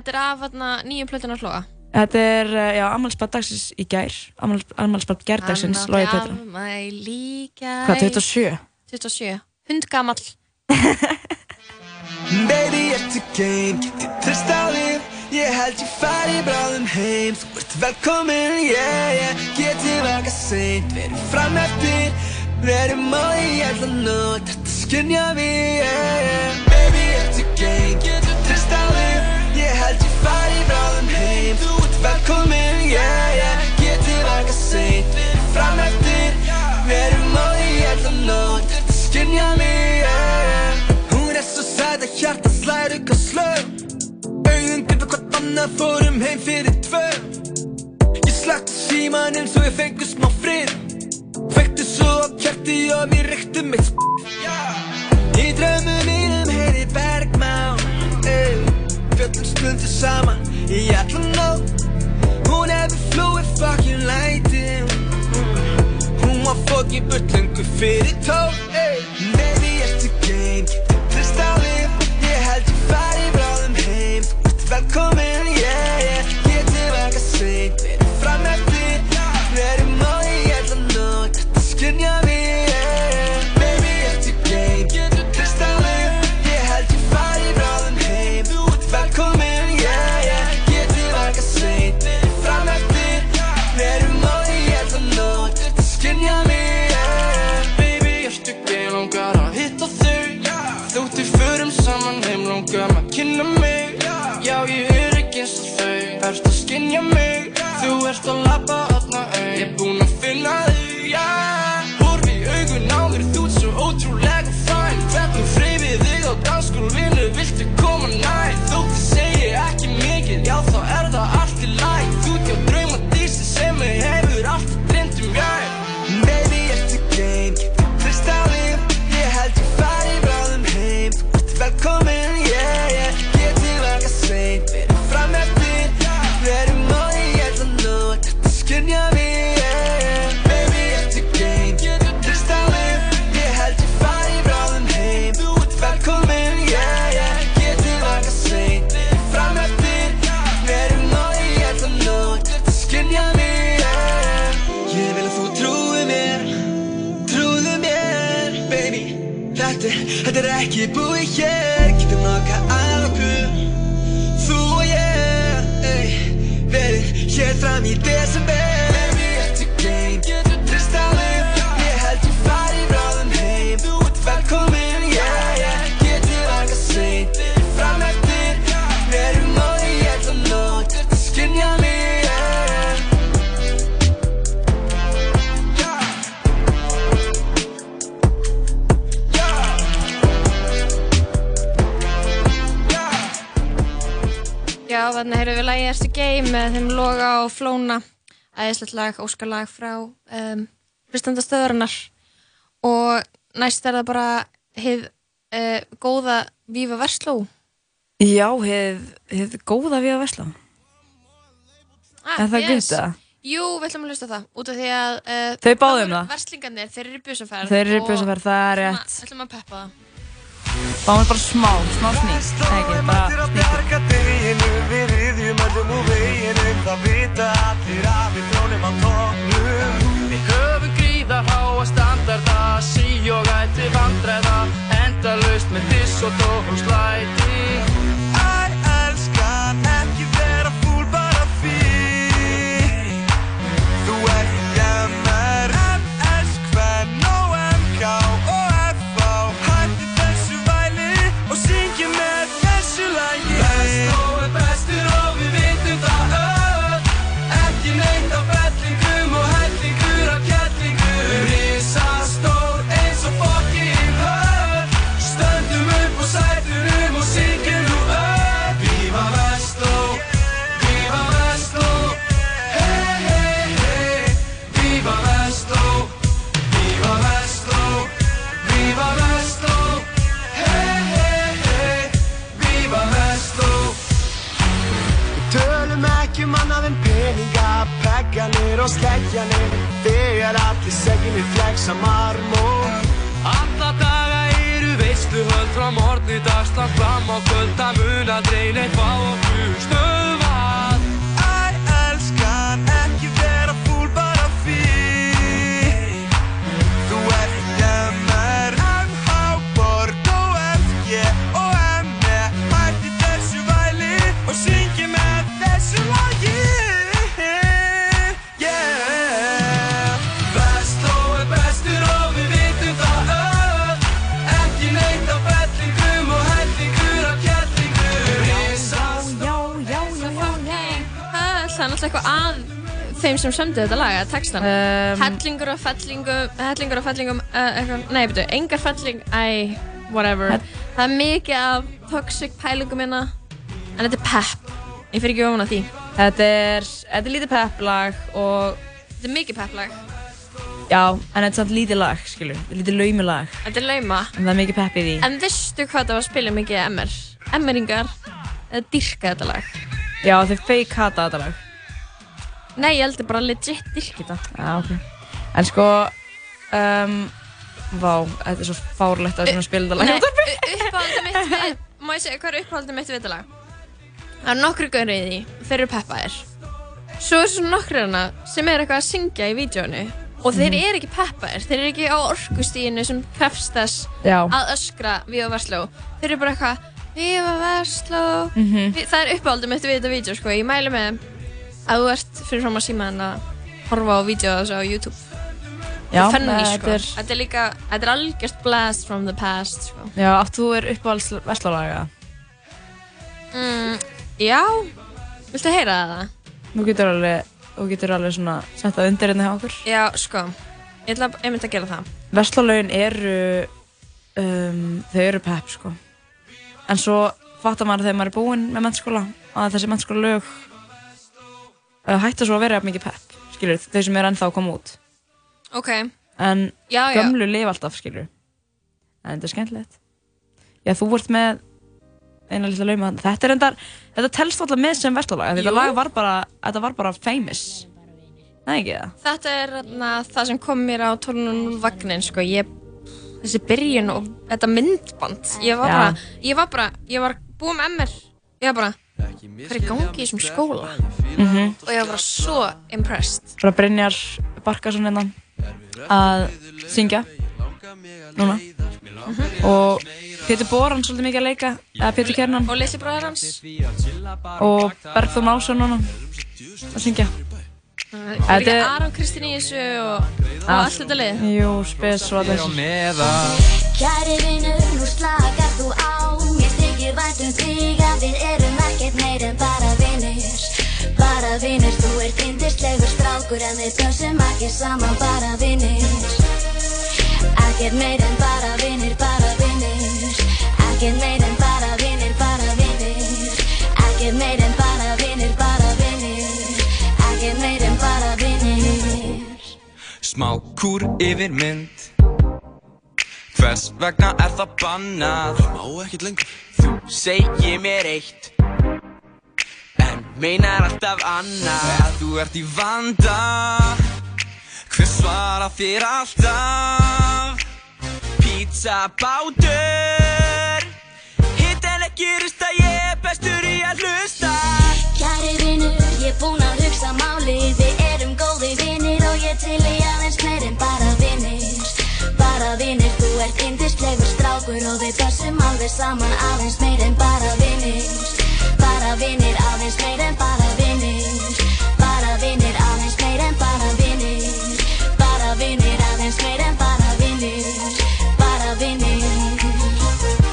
er af nýju plötuna floga. þetta er, uh, já, ammálspart dagsins í gær, ammálspart gærdagsins, logi Petra. Afmæli í gær. Hvað, 27? 27. Hundgamall. Baby, ertu game, get ég trist á þig Ég held ég fari bráðum heim. Þú ert velkomin, yeah, yeah. Get ég vaka seint, verum fram eftir. Verum á því alla nótt Þetta skynja mig, yeah, yeah. Baby, ertu game, get ég trist á þig. Ég held ég fari annað fórum heim fyrir tvö. Ég slagti símanum svo ég fengur smá frið. Fekti svo á kjarti og við reyktum eitt sp Í drömmu mínum heyri bergmán ey. Fjöllum stundu saman í allan nótt. Hún hefur flúið fucking lætin. Hún var fokkin börtlöngu fyrir tók heim Þú ert velkomin, yeah, yeah Getur vaka seint, verið með þeim Loga og Flóna æðislegt lag, óskalag frá um, hlustandastöðurinnar og næst er það bara hið uh, góða Viva Versló? Já, hefð, hefð góða við að vesla. Ah, Er það yes. gutta? Jú, við ætlum að hlusta það, út af því að uh, Þau báðu um það. Verslingarnir, þeir eru í busaferð Þeir eru í busaferð, það er rétt. að- ætlum að peppa það Fáum við bara smá, smá snýst. Ekki, bara deginu Við höfum gríða háa standarda Sí og ætti vandræða. Endalaust með diss og og slæti sem sömdu þetta lag, að textan Um, Hellingur og fellingum Hellingur og fellingum uh, Nei, betur, engar felling Æ, whatever Það er mikið af toxic pælingum hérna En þetta er pepp Ég fyrir ekki ofan að því Þetta er, þetta er lítið pepplag og Þetta er mikið pepplag já, en þetta er samt lítið lag, skilur. Þetta er lítið laumilag. Þetta er lauma En það er mikið pepp í því. En veistu hvað það var að spila mikið MR? MR-ingar Eða dyrka þetta lag Já, þeir fake hata þetta lag. Nei, ég heldur bara legit dyrka þetta Já, ok. En sko, um, vá, þetta er svo fárlegt að svona spila þetta lag. Nei, uppáhaldið mitt við Má ég segja hvað er uppáhaldið mitt við þetta lag? Það eru nokkru gaurið í því Þeir eru peppaðir Svo er svo nokkru hana sem er eitthvað að syngja í vídjónu Og þeir Mhm. eru ekki peppaðir Þeir eru ekki á orkustíðinu sem Já. að öskra Viva Versló Þeir eru bara eitthvað Viva Versló Mhm. Vi- Það er uppáhaldið mitt við þetta vídjó sko. Ég mælu með að þú ert fyrir fram að síma en að horfa á vídeo þessu á YouTube Já, Þetta er þetta sko. er- Þetta er líka, þetta er algjört blast from the past sko. Já, átt þú er uppáhalds verslalaga? mm, Já, viltu heyra það? Þú getur alveg, þú getur alveg svona sett það undir hérna hjá okkur. Já, sko, ég ætla að- einmitt að gera það Verslalaugin eru, um, þau eru pepp, sko. En svo fattar maður þegar maður er búinn með mennskóla að þessi mennskóla lög hætta svo að vera mikið pepp, skilur, þau sem eru ennþá að koma út. Ok, En Já, já. gömlu lifa alltaf, skilur. En þetta er skemmtilegt. Já, þú vart með eina lilla lauma. Þetta er endar, þetta telst alltaf með sem verslalag. Þetta lag var bara, þetta var bara famous. Nei, ekki það? þetta er na, það sem kom mér á 12.0 vagnin sko, ég, þessi byrjun og þetta myndband ég var Já. bara, ég var bara, ég var búin með MR ég var bara, hvað er í gangi í þessum skóla? Mhm. og ég var bara svo impressed. Svo að Brynjar Barkarsson hérna. Að syngja. núna. og Pétur Boran svolítið mikið að leika eða Pétur Kjernan og Lisi bróðar hans. og Bergþór Másson núna að syngja. Þetta líka er- Aron Kristín í þessu og, og Allt. þetta lið. Jú, spes og allir Kæri vinur, nú slakar þú á. Mér þykir vænt um þig að við erum ekkert meir en bara vinir Bara vinir, þú ert yndislegur strákur En við pössum ekki saman bara vinir. Ekkert meir en bara vinir, bara vinir. Ekkert meir en bara vinir, bara vinir. Ekkert meir en bara vinir, bara vinir. Ekkert meir en bara vinir. Smá kúr yfir mynd. Hvers vegna er það bannað? Má ekkert lengur. Þú segir mér eitt meinar alltaf annað. Þú ert í vanda Hver svara þér alltaf? Pizza bátur. Hitt en ekki rusta Ég er bestur í að hlusta. Kæri vinur, ég er búinn að hugsa málið. Við erum góði vinir og ég til í aðeins meir en bara vinir Bara vinir, þú ert yndislegur strákur og við passum alveg saman aðeins meir en bara vinir Bara vinir, aðeins meir en bara vinir Bara vinir, aðeins meir en bara vinir Bara vinir, aðeins meir en bara vinir Bara vinir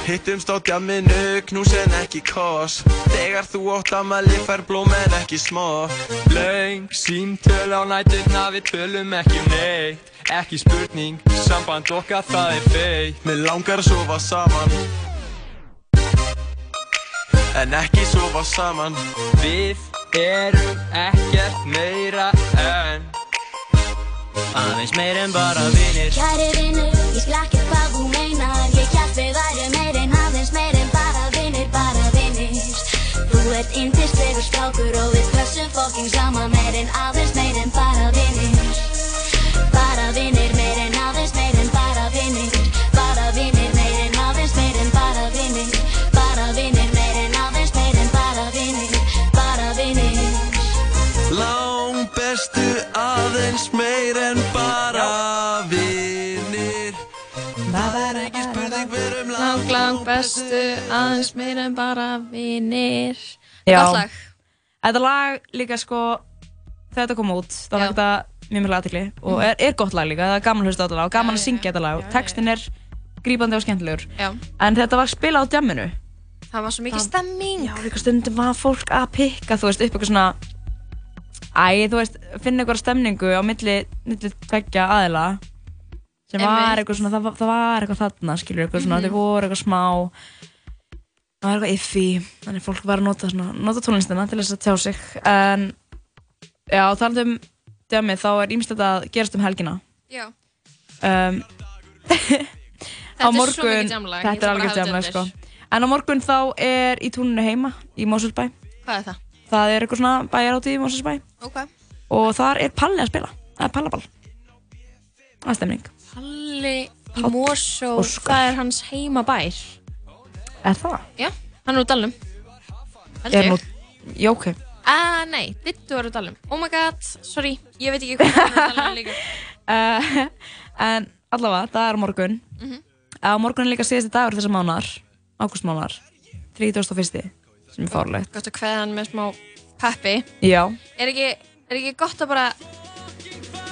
Hittumst á djamminu, knús en ekki kos. Þegar þú ótt amali fær blóm en ekki smá Laung, símtöl á nætturna, við tölum ekki um neitt. Ekki spurning, samband okkar það er feitt. Mér langar að sofa saman En ekki sofa saman. Við erum ekkert meira en Aðeins meir en bara vinir. Kæri vinur, ég skil ekki hvað þú meinar. Ég held við væri meir en aðeins meir en bara vinir, bara vinir. Þú ert yndislegur strákur og við pössum fokking saman. Meir en aðeins meir en bara vinir Lang, bestu, aðeins meir en bara vinir. Já. Gott lag. Þetta lag líka sko, þetta kom út, þá var þetta mjög mjög aðtekli og er, er gott lag líka, það er gaman að hlusta á þetta lag og gaman að syngja þetta lag textin er grípandi og skemmtilegur. Já. En þetta var spilað á djamminu. Það var svo mikið stemming. Já, líka stundum var fólk að pikka, þú veist, upp eitthvað svona, æ, þú veist, finna eitthvað stemningu á milli, milli tveggja aðila sem var eitthvað svona, það, það var eitthvað þarna, skilur, eitthvað svona, Mhm. þau voru eitthvað smá, það var eitthvað iffi, þannig fólk var að nota, svona, nota tónlistina til þess að tjá sig, en já, talandi um djamið, þá er ímslegt að gerast um helgina. Já. Um, jamlag, ég Þetta er alveg undir. sko. En á morgun þá er í túninu heima, í Mosfellsbæ. Hvað er það? Það er eitthvað svona bæjaráti í Mosfellsbæ. Ok. Og þar er Palli að spila. Það er Pallaball. Það er stemning. Palli Óskar. það er hans heimabær. Er það? Já, hann er úr Dalnum. Held Er ég. nú, já, ok. Ah, nei, Dittu er úr Dalnum. Oh my god, sorry, ég veit ekki hvað hann er úr Dalnum líka. Uh, en allavega, það er á morgun. Mhm. Á morgun er líka síðasti dagur þessar mánar, ágústmánar, 31. sem er fárlegt. Gott að kveða hann með smá peppi. Já, Er ekki, er ekki gott að bara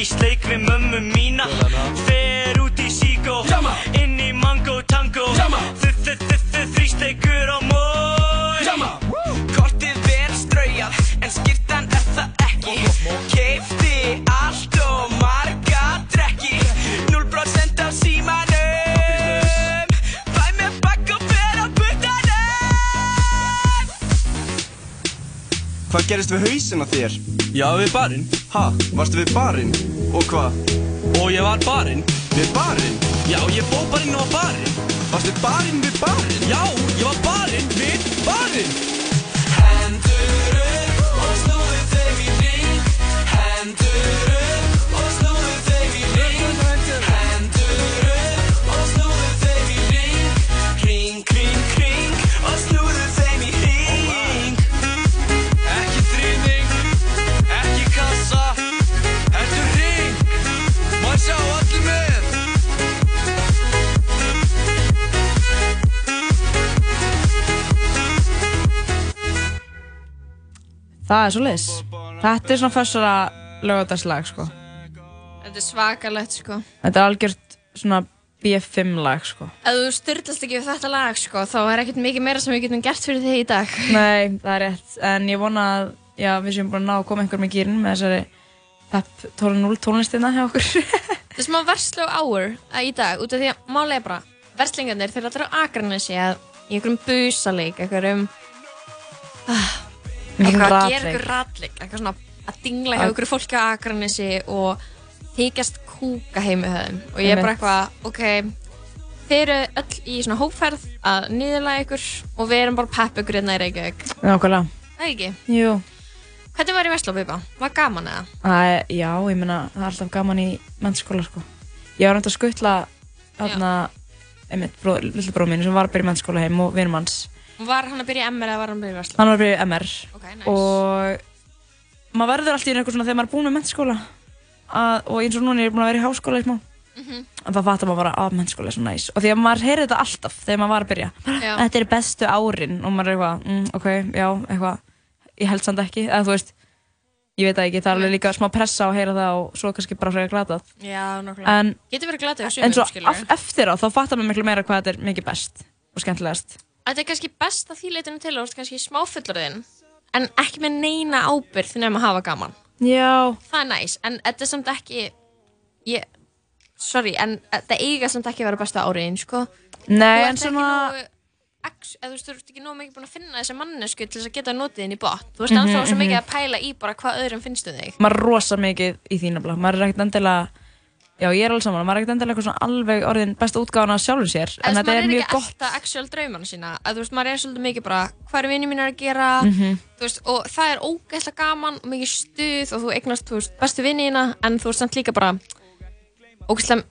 í sleik við mömmu mína? Fer út í síkó, inn í mango tango. Þrýsteikur á mói. Kortið er straujað, en skýrtan er það ekki. Keifti allt og marga drekki. 0% af símanum. Fæ mér bakk og fer á puttanum. Hvað gerist við hausinn á þér? Já, við barinn. Ha? Varstu við barinn? Og hvað? Og ég var barinn. Við barinn? Já, ég fór bara inn á barinn. Varstu barinn við barinn? Já, ég var barinn við barinn. Hendur upp og snúðu þeim í ring Hendur upp Það er svo leis. Þetta er svona fyrstara lögadagslag, sko. Þetta er svakalegt, sko. Þetta er algjört svona B5 lag, sko. Ef þú styrlast ekki við þetta lag, sko, þá er ekkert mikið meira sem við getum gert fyrir þig í dag. Nei, það er rétt. En ég vona að já, við séum búin að ná að koma einhver með gýrin með þessari Pep 12.0 tónlistina hjá okkur. Það er smá verslu áur að í dag, út af því að málega bara, verslingarnir þeir allir á Akranesi að í einhverjum busaleik, einhverjum, ah, eitthvað að gera einhver ratleik, eitthvað svona að dingla hjá einhverju fólki á Akranesi og þykjast kúka heim með þeim og ég er bara eitthvað, ok, þeir eru öll í svona hópferð að niðurlega ykkur og við erum bara pepp ykkur hérna í Reykjavík. Nákvæmlega. Það er ekki? Jú. Hvernig var í Vestlópipa? Var gaman eða? Æ, já, ég meina, það er alltaf gaman í mennskóla, sko. Ég var náttúrulega að skuttla þarna, einmitt, bró, lilla bróð mínu sem var að byrja mennskóla heim og vinur manns. Var hann að byrja í MR eða var hann að byrja í Vestló? Hann var að byrja í MR. Ok, nice. Og maður verður alltaf í einhver svona þegar maður er búinn með mennskóla. Og eins og núna er ég búinn að vera í háskóla í smá. Mhm. En það fattar maður bara að mennskóla er svo næs. Og því að maður heyrir þetta alltaf þegar maður var að byrja. Já. Þetta eru bestu árin og maður er eitthvað, mm, ok, já, eitthvað, ég held samt ekki. Eða þú veist, ég veit það ekki, það er alveg líka smá pressa að heyra það og svo kannski bara frekar glatað. Já. En- Getur verið glatið á En svo eftir á, þá fattar maður miklu meira hvað þetta er mikið best og skemmtilegast. Þetta er kannski best að því leitinu til og þú ert kannski smáfullurðinn en ekki með neina ábyrgð nema að hafa gaman. Já. Það er næs, en þetta er samt ekki ég, sorry, en þetta eiga samt ekki að vera besta áriðin, sko. Nei, en svona- nógu, ex, þú veist, þú ert ekki nógu mikið búin að finna þessi mannesku til þess að geta notið inn í bot. Þú veist Mhm, ennþá svo mhm. mikið að pæla í bara hvað öðrum finnst um þig. Maður er rosa mikið í því nefnilega. Maður er ekkert endilega, já ég er alveg saman, maður er ekkert endilega svona alveg orðin besta útgáðan af sjálfur sér. En, En þetta er er mjög ekki gott. alltaf actual draumana sína að þú veist, maður er svolítið mikið bara hvað er vinið mín að gera Mhm. þú veist, og það er ógeðslega gaman og mikið stuð og þú eignast þú veist, bestu vinina en þú veist samt líka bara ógeðslega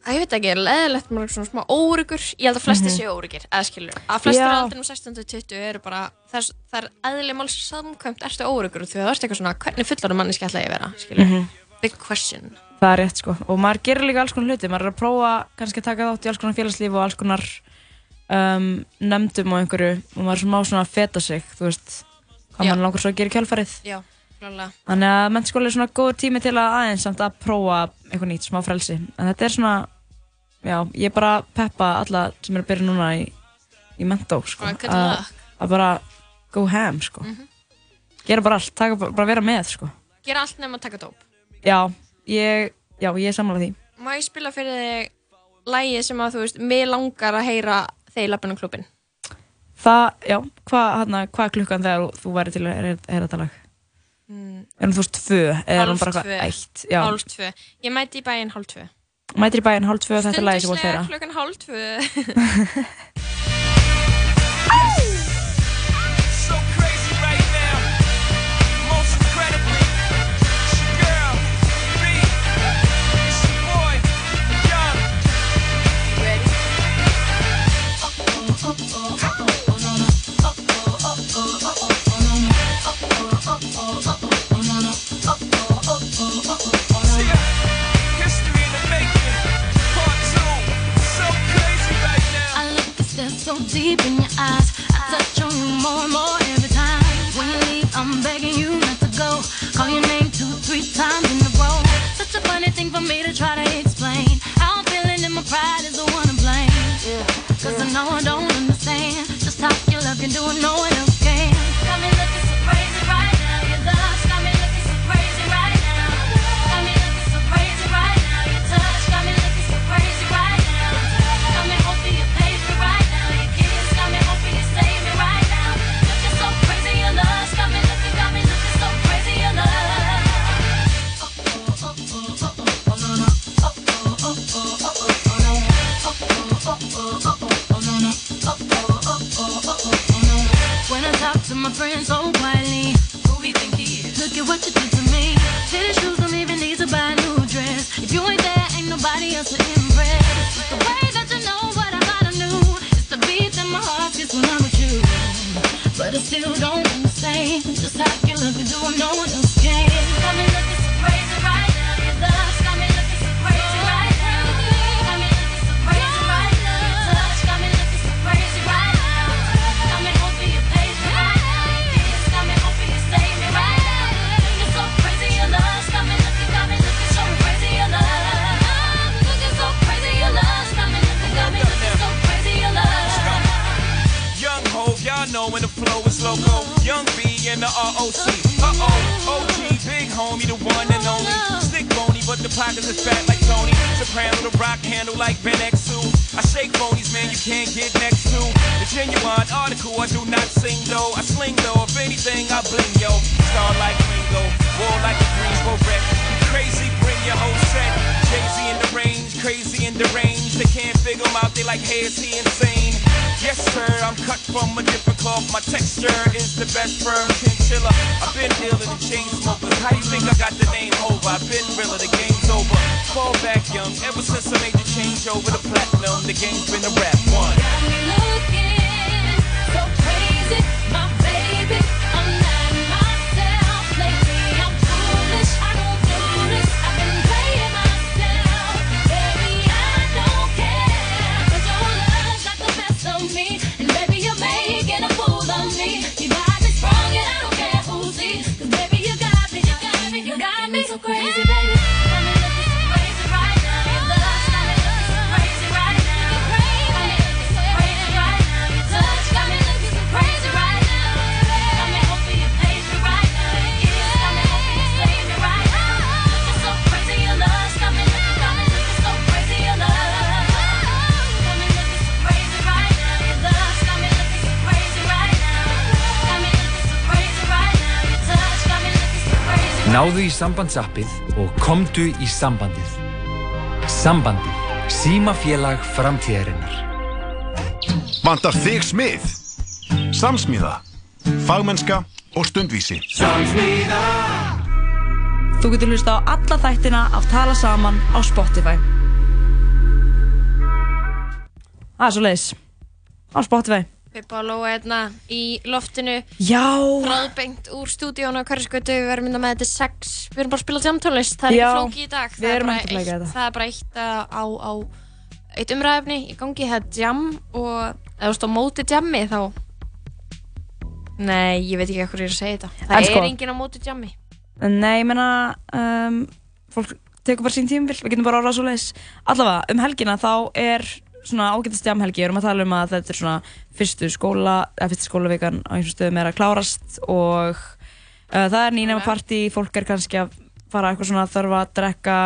að ég veit ekki, leðilegt maður er svona smá órygur ég held að flesti Mhm. séu óryggir, eða skilur að flestir Já. á aldrinum 16-20 eru bara það er, það er eðli máls samkvæmt það er er rétt sko. Og maður gerir líka alls konar hluti. Maður er að prófa kannski að taka þátt í alls konar félagslíf og alls konar um, nefndum og einhverju. Og maður er svona á svona að feta sig, þú veist, hvað maður langar svo að gera í kjálfarið. já, klálega Þannig að mennskóli er svona góður tími til að aðeins samt að prófa eitthvað nýtt, smá frelsi. En þetta er svona, já, ég er bara að peppa alla sem eru að byrja núna í, í mentó, sko. Að-. Að bara go ham, sko. Mhm. Gera bara allt, taka, bara vera með, sko. gera allt nefn að taka dóp Já, ég, já, ég er sammála því. Má ég spila fyrir þig lægi sem að þú veist, mig langar að heyra þegar ég lappin á klubin? Það, já, hvað hana, hva klukkan þegar þú væri til að heyra þetta lag? Mm. Er hún þú veist tvö, Hálf bara tvö. Hálf tvö. Ég mæti í bæinn hálf tvö. mætir í bæinn hálf tvö og þetta er lagi sem þú vilt Stundislega heyra. klukkan hálf tvö. So deep in your eyes. I touch on you more and more every time. When you leave, I'm begging you not to go. Call your name two, three times in a row. Such a funny thing for me to try to explain. How I'm feeling and my pride is the one to blame. Cause I know I don't understand just how your love can do it, no my friends so quietly, who we think he is? Look at what you did to me. Fitted shoes don't even need to buy a new dress. If you ain't there, ain't nobody else to impress. The way that you know what I thought I knew. It's the beat that my heart gets when I'm with you. But I still don't understand just how you look and do what no one else OC. Uh oh, OG, big homie, the one and only. Stick bony, but the pockets is fat like Tony. Soprano, the rock handle like Ben X2. I shake bonies, man, you can't get next to. The genuine article, I do not sing though. I sling though, if anything, I bling yo. Star like Ringo, war like a Greensboro wreck. Crazy, bring your whole set. Crazy and deranged. They can't figure him out, they like, hey, is he insane? Yes, sir, I'm cut from a different cloth. My texture is the best firm chinchilla. I've been dealing the chain smokers. How you think I got the name over? I've been realer, the game's over. Fall back young, ever since I made the change over the platinum, the game's been a rap one. Náðu í sambandsappið og komdu í sambandið. Sambandið. Símafélag framtíðarinnar. Vantar þig smið? Samsmíða, fagmennska og stundvísi. Samsmíða Þú getur hlusta á alla þættina af Tala Saman á Spotify. Það er svo leiðis. Á Spotify. Pippa og Lóa hérna í loftinu. Já. Ráðbengt úr stúdíónu á hverjaskötu Við erum mynda með þetta sex. Við erum bara að spila jamtónlist Það er Já, ekki flóki í dag. Við Það er að eitt- þetta. Það er bara eitt á, á Eitt umræðefni í gangi. Það er jam Og ef þú stóð móti jammi þá. Nei, ég veit ekki hvað ég er að segja þetta. Það En er sko- enginn á móti jammi. Nei, ég meina, um, fólk tekur bara sín tímabil, við getum bara orðað svo leiðis. Allavega, um helgina þá er svona ágætast jamhelgi, við erum að tala um að þetta er svona fyrstu skóla, eða fyrstu skólavikan á einhversum stöðum er að klárast og uh, það er nýnema partí, fólk er kannski að fara eitthvað svona þarf að drekka,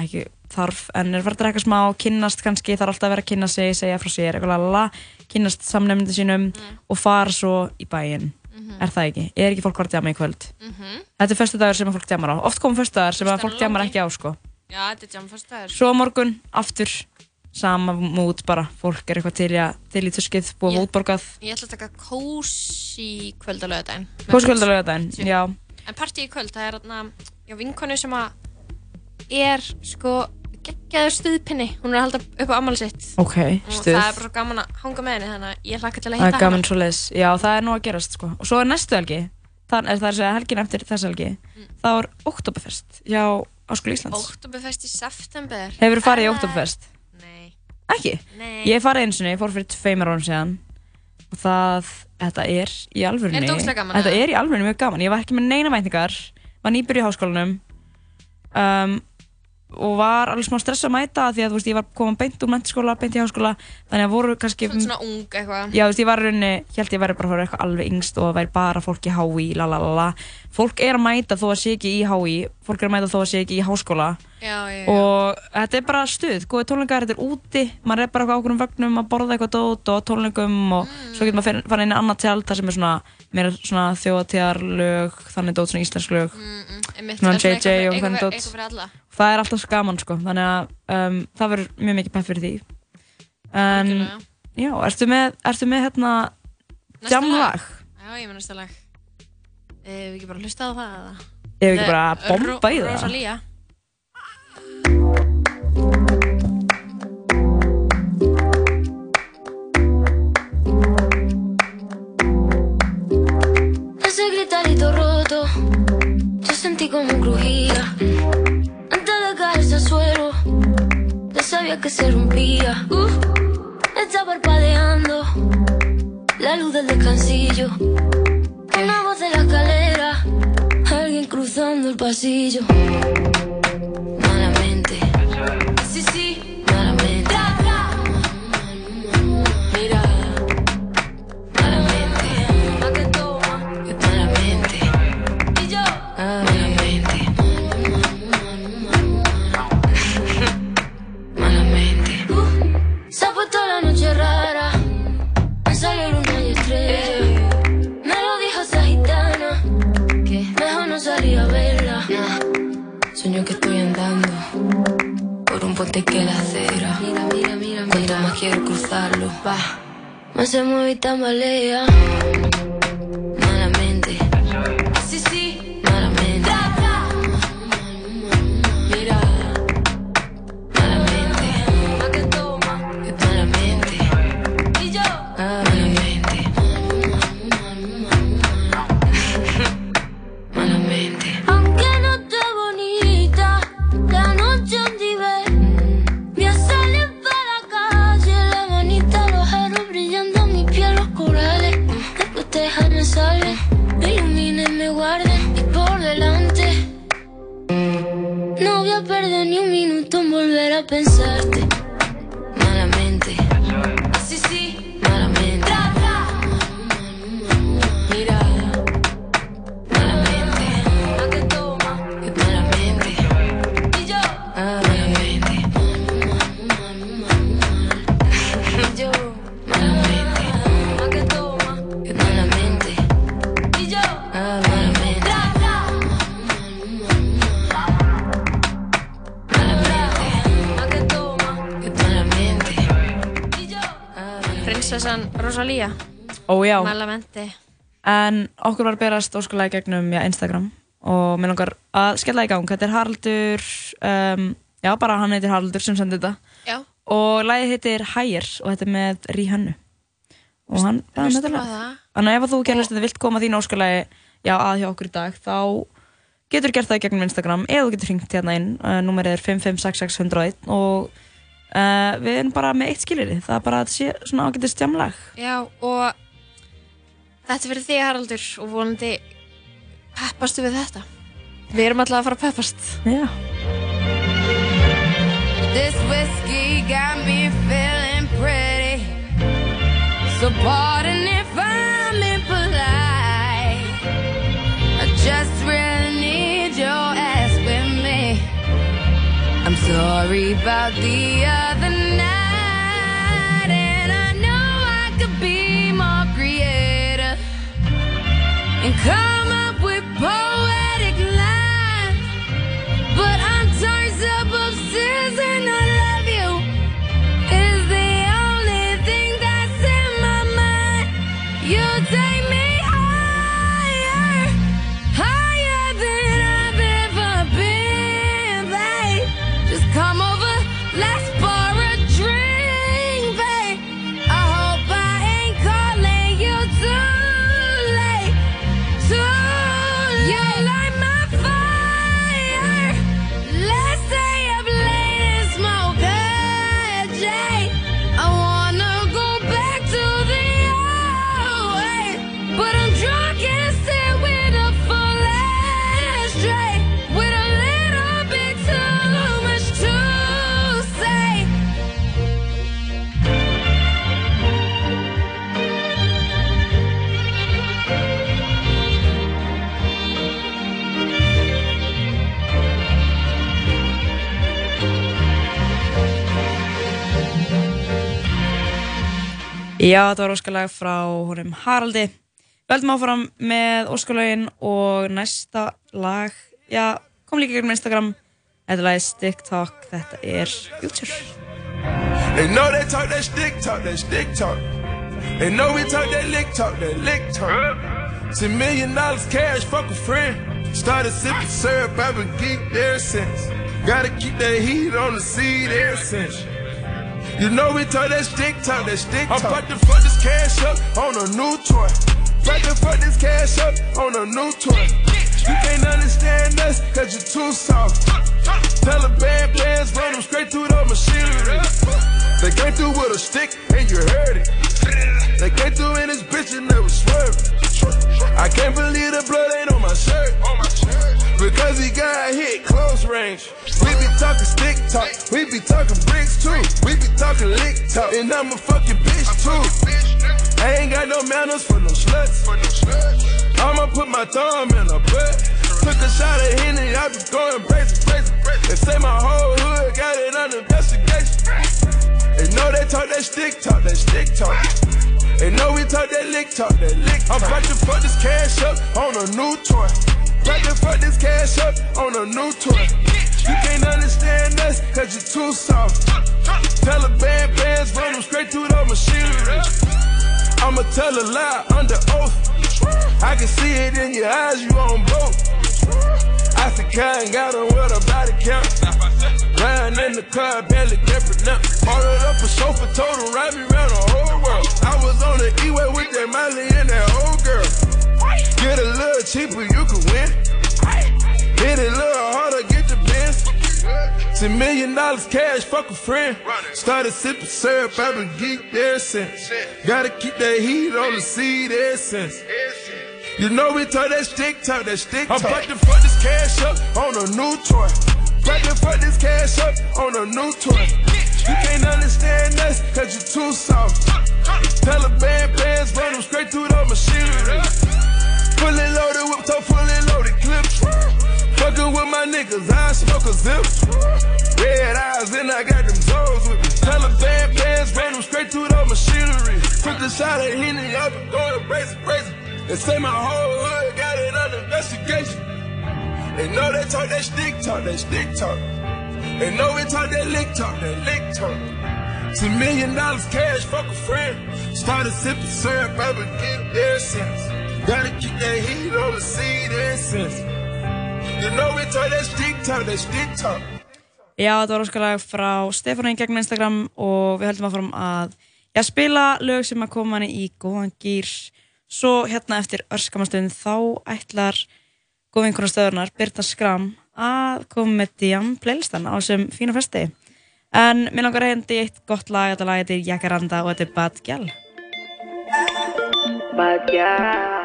ekki þarf, en er að fara að drekka smá, kynnast kannski, þarf alltaf að vera að kynna sig, segja frá sér, eitthvað lalala, kynnast samnefndu sínum og fara svo í bæinn. Er það ekki? Er ekki fólk að djama í kvöld? Mhm. Þetta er fyrstu dagur sem fólk djamar á. Oft kom fyrstu dagur sem Föstudagur fólk djamar ekki á, sko. Já, þetta er jam fyrst dagur Svo morgun, aftur, sama mút bara. Fólk er eitthvað til í, að- til í tuskið, búið yeah. útborgað. Ég ætla að taka kósi kvöld á lögadaginn Kóskvöldalögadaginn, já. En partí í kvöld, það er þarna vinkonu sem að er sko geggjaður stuðpinni Hún er að halda upp á ammali sitt Ok, Og stuð. það er bara svo gaman að hanga með henni Þannig að ég hlakka til að hitta leiðis. Já, það er nú að gerast, sko. Og svo er næstu helgi, það er það að segja helgin eftir þessa helgi, þá er Oktoberfest hjá Áskul Íslands. Oktoberfest í september Hefur þú farið í Er Oktoberfest? Ekki? Nei. Ég farið eins og ég fór fyrir tveimur árum síðan. Og það, þetta er í alvörunni Er þetta gaman, Þetta er í alvörunni mjög gaman, ég var ekki með neina væntingar. Var nýbyrju í háskólanum. Um, og var alveg smá stress að mæta því að þú veist, ég var komin beint úr mentaskóla, beint í háskóla þannig að voru kannski Svona, svona ung eitthvað Já, þú veist, ég var í rauninni, ég held ég væri bara að fara eitthvað alveg yngst og það væri bara fólk í HÍ, lalalala. Fólk er að mæta þó að sé ekki í HÍ, fólk er að mæta þó að sé ekki í háskóla. Já, já, já. Og þetta er bara stuð, góði tónleikar, þetta er úti, maður er bara eitthvað á okkur um vögnum að borða eitthvað dót og tónleikum og svo getur maður fara inn í annað tjald þar sem er svona, meira svona þjóðatíðarlög, þannig dót, svona íslensk lög. Svona er svona JJ og þannig dót. Það er alltaf svo gaman, sko, þannig að um, það verður mjög mikið pepp fyrir því. En, já, ertu með, ertu með hérna jamlag? Já, ég með næsta lag Ef við ekki bara hlusta á það eða? Ef við ekki bara bomba í það? Rosalía Ese gritarito roto, yo sentí como crujía. Antes de caerse al suelo, ya sabía que se rompía. Uf, está parpadeando la luz del descansillo. Una voz de la escalera, alguien cruzando el pasillo. me hace muy tambalea. Malamente En okkur var berast óskulega gegnum já, Instagram. Og mér langar að skella í gang. Þetta er Haraldur um, Já, bara hann heitir Haraldur sem sendi þetta. Já. Og lagið heitir Higher og þetta er með Rihannu. Og hann bara hlustum með þetta á lag það. Þannig að ef að þú gerðist þetta vilt koma þín óskulegi Já, að hjá okkur í dag Þá getur gert það í gegnum Instagram. Eða þú getur hringt hérna inn. Uh, Númerið er 5566101 og uh, við erum bara með eitt skiliri Það er bara að þetta sé svona ágætið stjamlag Já, og þetta fyrir þig Haraldur og vonandi peppastu við þetta Við erum alltaf að fara að peppast Já This whiskey got me feeling pretty. So pardon if I'm impolite. I just really need your ass with me. I'm sorry about the other night, and come up with poetic Já, þetta var óskalag frá honum Haraldi. Við heldum áfram með óskalaginn og næsta lag, já, kom líka gegnum Instagram. Þetta er Stick Talk, þetta er Future. They know they talk that stick talk, that stick talk. They know we talk that lick talk, that lick talk. Ten million dollars cash, fuck a friend. Started sipping syrup, I've been geek ever since. Gotta keep that heat on the seat ever since. You know we talk that stick talk, that stick. I'm about to fuck this cash up on a new toy. About to fuck this cash up on a new toy. You can't understand us, cause you're too soft. Tell the bad players, run them straight through the machinery. They came through with a stick and you heard it. They came through in this bitch and never swerved. I can't believe the blood ain't on my shirt. Because he got hit close range. We be talking stick talk, we be talking bricks too. We be talking lick talk, and I'm a fucking bitch too. I ain't got no manners for no sluts. I'ma put my thumb in her butt. Took a shot at Henny, I be going crazy, crazy. They say my whole hood got it under investigation. They know they talk that stick talk, that stick talk. They know we talk that lick talk, that lick talk. I'm about to fuck this cash up on a new toy. About to fuck this cash up on a new toy. You can't understand us, cause you're too soft. Taliban bands run them straight through the machinery. I'ma tell a lie under oath. I can see it in your eyes, you on broke. I said, kind got on with a body count. Riding in the car, barely different now. Ordered up a chauffeur, told him, ride me around the whole world. I was on the E-way with that Miley and that old girl. Get a little cheaper, you can win. Hit it a little harder, get the bins. Ten million dollars cash, fuck a friend. Started sipping syrup, I've been geeked ever since. Gotta keep that heat on the seed essence. You know we talk that stick talk, that stick talk. I'm about to fuck this cash up on a new toy. About to fuck this cash up on a new toy. You can't understand us, cause you're too soft. Taliban bands run them straight through the machinery. Fully loaded whip, top fully loaded clips. Fucking with my niggas, I smoke a zip. Red eyes, and I got them zones with me. Taliban bands ran them straight through the machinery. Took a shot at Henny, I've been going crazy, crazy. They say my whole hood got it under investigation. They know they talk that stick talk, that stick talk. They know we talk that lick talk, that lick talk. Ten million dollars cash, fuck a friend. Started sipping syrup, I've been getting there since. Gotta keep that heat on the seed essence. You know we talk that stick talk, that stick talk. Já, þetta var óskalag frá Stefánu í gegnum Instagram og við höldum að fórum að já, spila lög sem að koma hann í góðan gýr. Svo hérna eftir örskamastund þá ætlar góðvinkunar stöðurnar, Birna Skram, að koma með Diam playlistan á þessum fína festi. En mér langar að hendi eitt gott lag, þetta lag heitir Jacaranda og þetta er Bad Gyal. Bad girl.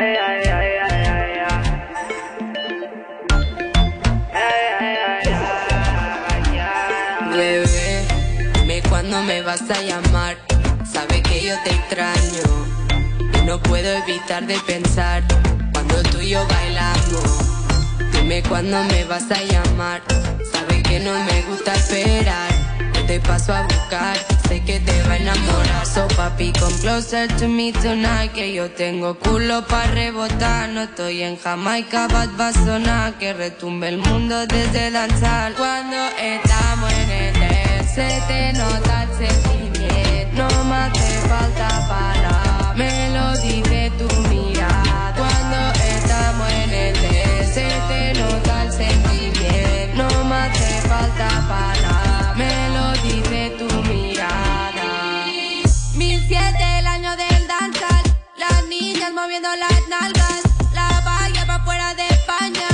Bebé, dime cuándo me vas a llamar. Sabe que yo te extraño. Y no puedo evitar de pensar cuando tú y yo bailamos. Dime cuándo me vas a llamar. Sabe que no me gusta esperar. Yo te paso a buscar. Que te va a enamorar. So papi, come closer to me tonight. Que yo tengo culo para rebotar. No estoy en Jamaica, bad va a sonar. Que retumbe el mundo desde danzar. Cuando estamos en el dance, se te nota el sentimiento. No me hace falta palabras. Me lo dice tu mirada. Cuando estamos en el dance, se te nota el sentimiento. No me hace falta palabras. Moviendo las nalgas. La valla va fuera de España.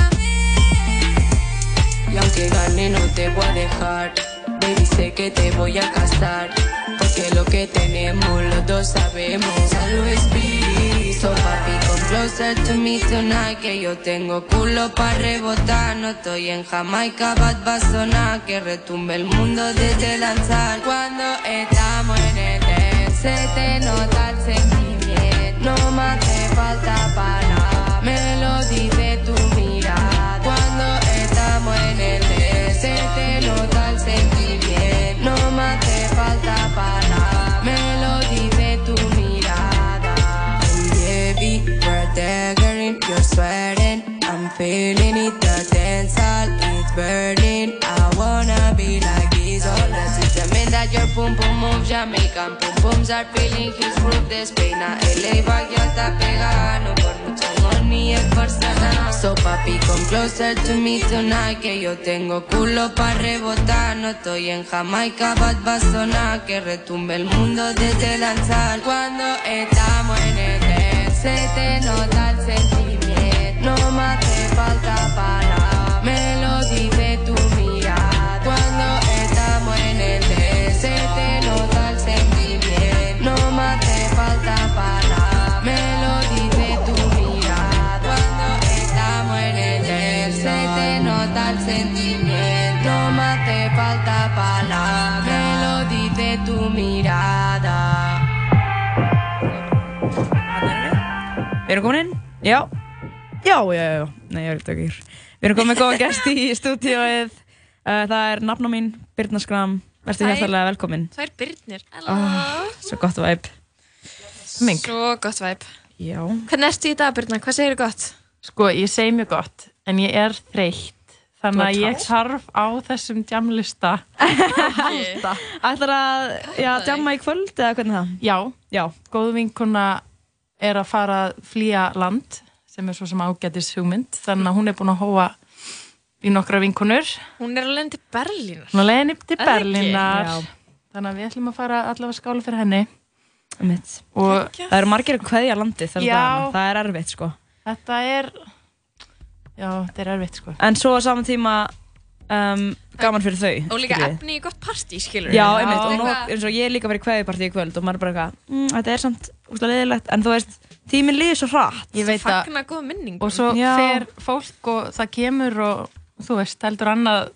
Y aunque gane no te voy a dejar Baby sé que te voy a casar Porque lo que tenemos los dos sabemos Always be So papi come closer to me tonight Que yo tengo culo para rebotar No estoy en Jamaica, bad va a Que retumbe el mundo desde danzar Cuando estamos en el Se te nota el sentimiento No falta palabras Me lo dice tu mirada. Cuando estamos en el dance Se te nota el No me falta palabras Me lo dice tu mirada. And baby, we're daggering You're sweating. I'm feeling it The dance hall is burning that your pum pum move Jamaican pum pums are feeling his groove De Spain a LA va ya está pegada. No por mucho money es fuerza nada. So papi come closer to me tonight Que yo tengo culo para rebotar. No estoy en Jamaica bad va a sonar Que retumbe el mundo desde danzar Cuando estamos en el dance Se te nota el sentimiento. No me hace falta palabras palabras Me lo dice tu mirada Við erum komin inn? Já. Já, já, já. Nei, ég er ekki. Við erum komin með góða gæsti í stúdíóið. Uh, það er nafna mín, Birna Skram. Verstu Hæ. hjartalega velkomin. Tvær Birnir. Hello. Oh, svo gott væp. Mink. Svo gott væp. Já. Hvernig ertu í dag, Birna? Hvað segir þú gott? Sko, ég segi mjög gott, en ég er þreytt. Þannig að ég þarf á þessum jamlista halda. Ætlar að, já, djamma í kvöld eða hvernig það? Já, já. góð vinkona er að fara að flýja land sem er svo sem ágætis hugmynd þannig að hún er búin að hóa í nokkra vinkonur Hún er alveg til Berlínar. hún er leiðin upp til Er? Berlínar þannig að við ætlum að fara allavega skála fyrir henni Mitt. og Það eru margir að kveðja landið þessar Já. dagana. Það er erfitt sko. þetta er já, þetta er erfitt sko En svo á saman tíma um, gaman fyrir þau. Og líka skiljiði. efni í gott partí, skilur Já, einmitt, og nú, eins og ég er líka verið kveðjupartí í kvöld og maður er bara eitthvað, mm, þetta er samt úrslega leðilegt, en þú veist, tíminn líður svo hratt. Ég veit að- Fagna góð minning. og svo Já. fer fólk og það kemur og þú veist, heldur annað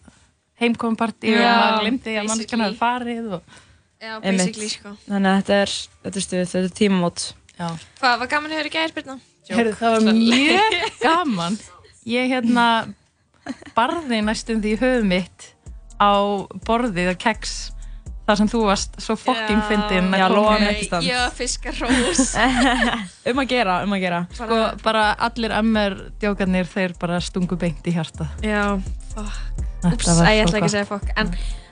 heimkompartí og Já, maður glimti að basically. mannskjarnar hafi farið og Já, Einmitt. basically, sko. Þannig að þetta er, þetta er stuð, þetta er tímamót. Já. Hvað var gaman hefur í gæðir, Birna? Heyrðu, það var mjög gaman ég hérna barði næstum því höfuð mitt á borðið að keks þar sem þú varst svo fokking fyndin Já, Lóa með stand. Já, fiskar rós. um að gera, um að gera. sko bara allir MR djókarnir þeir bara stungu beint í hjarta Já, fuck. Þetta Úps, var æ, ég ætla ekki að segja fokk. En,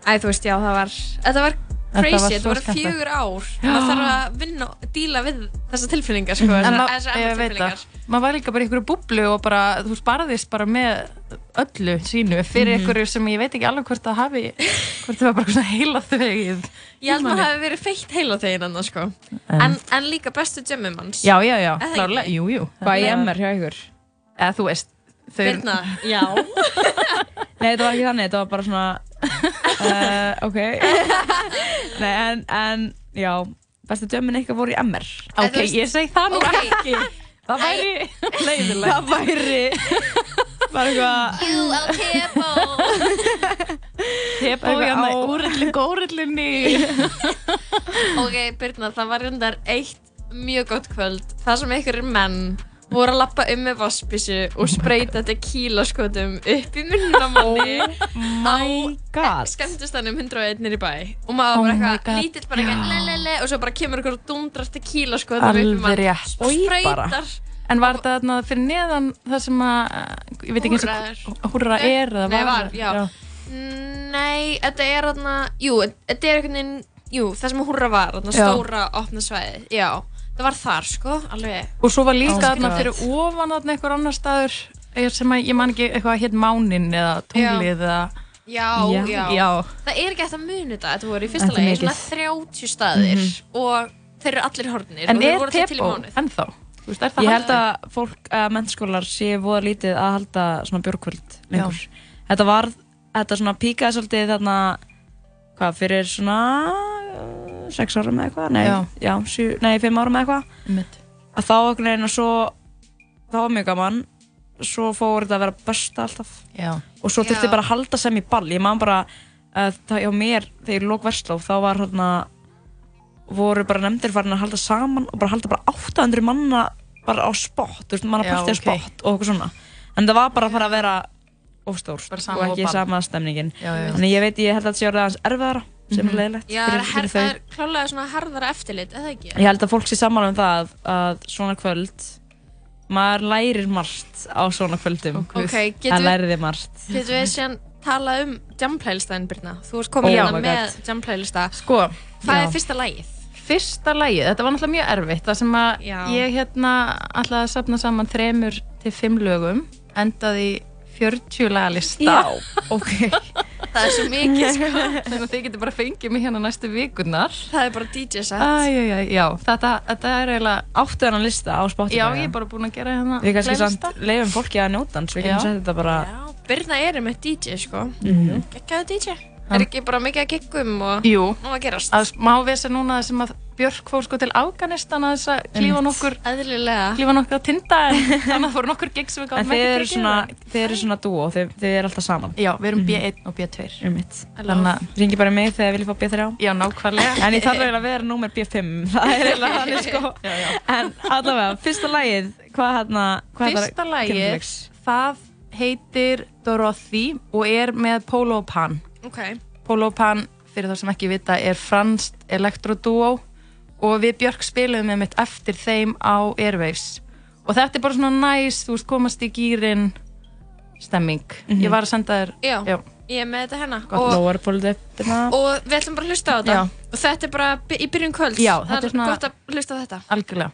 æ, þú veist, já, það var, þetta var crazy, var þetta voru fjögur ár. Það þarf að vinna og díla við þessa tilfinningar, sko. en þessar ég veit tilfinningar. maður var líka bara í einhverju búblu og bara, þú sparðist bara með öllu sínu fyrir Mhm. einhverju sem ég veit ekki alveg hvort það hafi hvort það var bara svona heila þvegið Ég held að það hefði verið feitt heila þegin annars, sko. En, en líka bestu djömmum hans. já, já, já, klárlega, jú, jú Hvað í MR hjá ykkur? eða þú veist Birna, já. Nei, þetta var ekki þannig, þetta var bara svona, uh, ok. Nei, en, en, já, bestu dömmin ykkar voru í MR. ok, ég segi það nú Ok. ekki það væri leiðilegt Það væri bara eitthvað, Jú, á tepo. Tepa Eitthvað hérna á- úrillin górillinni Ok, Birna, það var reyndar eitt mjög gott kvöld þar sem einhverjir menn voru að lappa um með vassbísu og spreyta tequila-skotum upp í munna manni. My god. skemmtistanum 101 nýri bæ. Og maður Oh bara my eitthvað lítill bara eitthvað og svo bara kemur einhver dundrar tequila-skotum upp í mann. og spreytar en var þetta þarna fyrir neðan það sem að ég veit ekki eins og húrra er eða Nei, var, já. Nei, þetta er þarna, jú, þetta er einhvern veginn, jú, það sem húrra var, þarna stóra opna svæði, já, það var þar, sko, alveg. og svo var líka þarna fyrir ofan þarna einhver annar staður eh, sem að ég man ekki eitthvað hétt mánin eða tunglið eða Já, Já. já, Já. Það er ekki eftir að muni þetta, þetta voru í fyrsta lagi svona mikið. 30 staðir Mhm. og þeir eru allir hornir en og þeir er voru til til í tepó mánuð. ennþá Þú veist, er það Ég held að fólk, að mennskólar sé voða lítið að halda svona björgkvöld lengur. Þetta var, þetta svona píkaði svolítið þarna, hvað, fyrir svona uh, sex árum eða eitthvað, nei, Já. já, sjö, nei, fimm árum eða eitthvað. Einmitt. Að þá okkur neginn og svo, það var mjög gaman, svo fór þetta að vera besta alltaf. Já. Og svo þurfti bara að halda sem í ball. Ég man bara, að það hjá mér, þegar ég lók Vestlóf, þá var hérna, voru bara nefndir farin að halda saman og bara halda bara 800 manna bara á spott, þú veist, manna Já, partí á spott og eitthvað svona. En það var bara að fara að vera óstórt og ekki ball. sama stemningin. Þannig ég veit, ég held að þetta sé orðið aðeins erfiðara sem Mhm. er leiðilegt Já, fyrir, það er klálega svona harðara eftirlit, eða ekki? Ég held að fólk sé sammála um það að, að svona kvöld, maður lærir margt á svona kvöldum. Ok, getum Það við- við síðan talað um jamplaylistæðin, Birna? Þú ert komin Oh hérna my með God. jamplaylista. Sko, Hvað já. er fyrsta lagið? fyrsta lagið, þetta var náttúrulega mjög erfitt það sem að Já. ég hérna að safna saman þremur til fimm lögum endaði í 40 lagalista Já, ok Það er svo mikið, sko. þannig að þið getur bara fengið mig hérna næstu vikurnar Það er bara DJ set. Æjæjæj, já, þetta, þetta er eiginlega Áttu þennan lista á Spotify? Já, ég er bara búin að gera hérna Við kannski samt leifum fólki að njóta hans, við Já. getum sett þetta bara... Birna er með DJ, sko. Mhm. Gekkjaðu DJ. Er ekki bara mikið að giggum og Jú, nú að gerast? að má við sér núna sem að Björk fór sko til Afganistan að þess að klífa nokkur klífa nokkur að tinda en þannig að fóru nokkur gig sem við gáðum þið eru svona, þið eru svona dúo, þið, þið eru alltaf saman. Já, við erum B1 og B2 Um. Þannig að Ringi bara mig þegar þið viljið fá B3 Já, nákvæmlega En ég þarf eiginlega að vera númer B5 Það er eiginlega þannig sko já, já. En allavega, fyrsta lagið Hvað hérna Fyrsta Kindlex? það heitir Dorothy og er með Polo Pan. Ok. Polo Pan, fyrir það sem ekki vita, er franskt elektrodúó og við Björk spilum með mitt eftir þeim á Airwaves og þetta er bara svona næs, þú veist, komast í gýrin stemming. Mhm. Ég var að senda þér, Já, já. ég er með þetta hérna og, hérna. og við ætlum bara að hlusta á þetta Já. og þetta er bara í byrjun kvölds Já, það er svona- gott að hlusta á þetta algjörlega.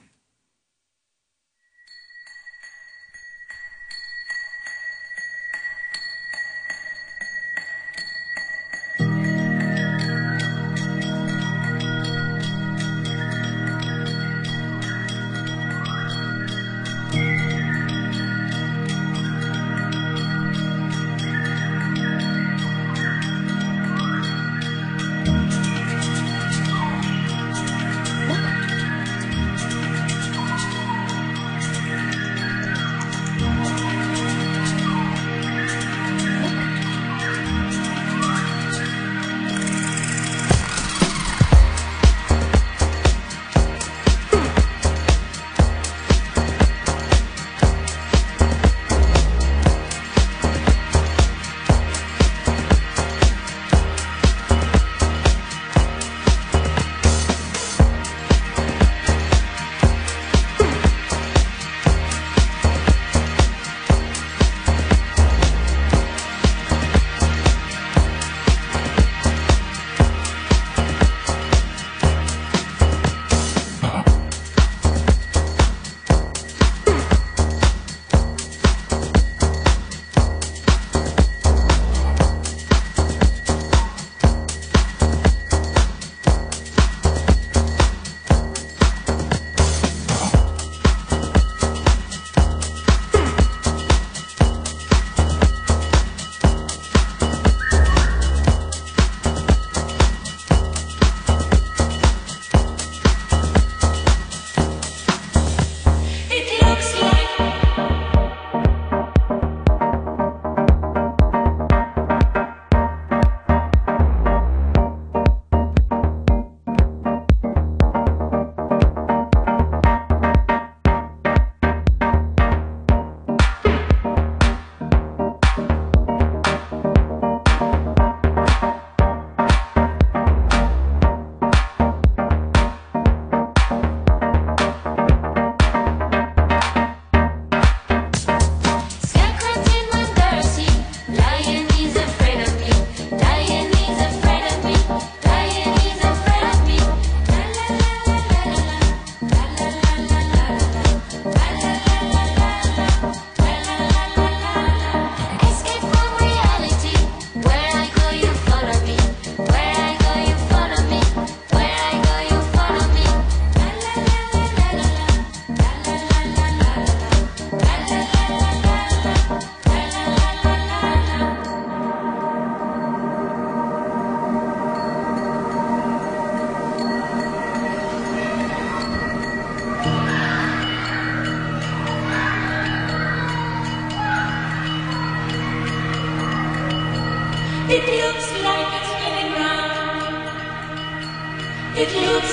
It looks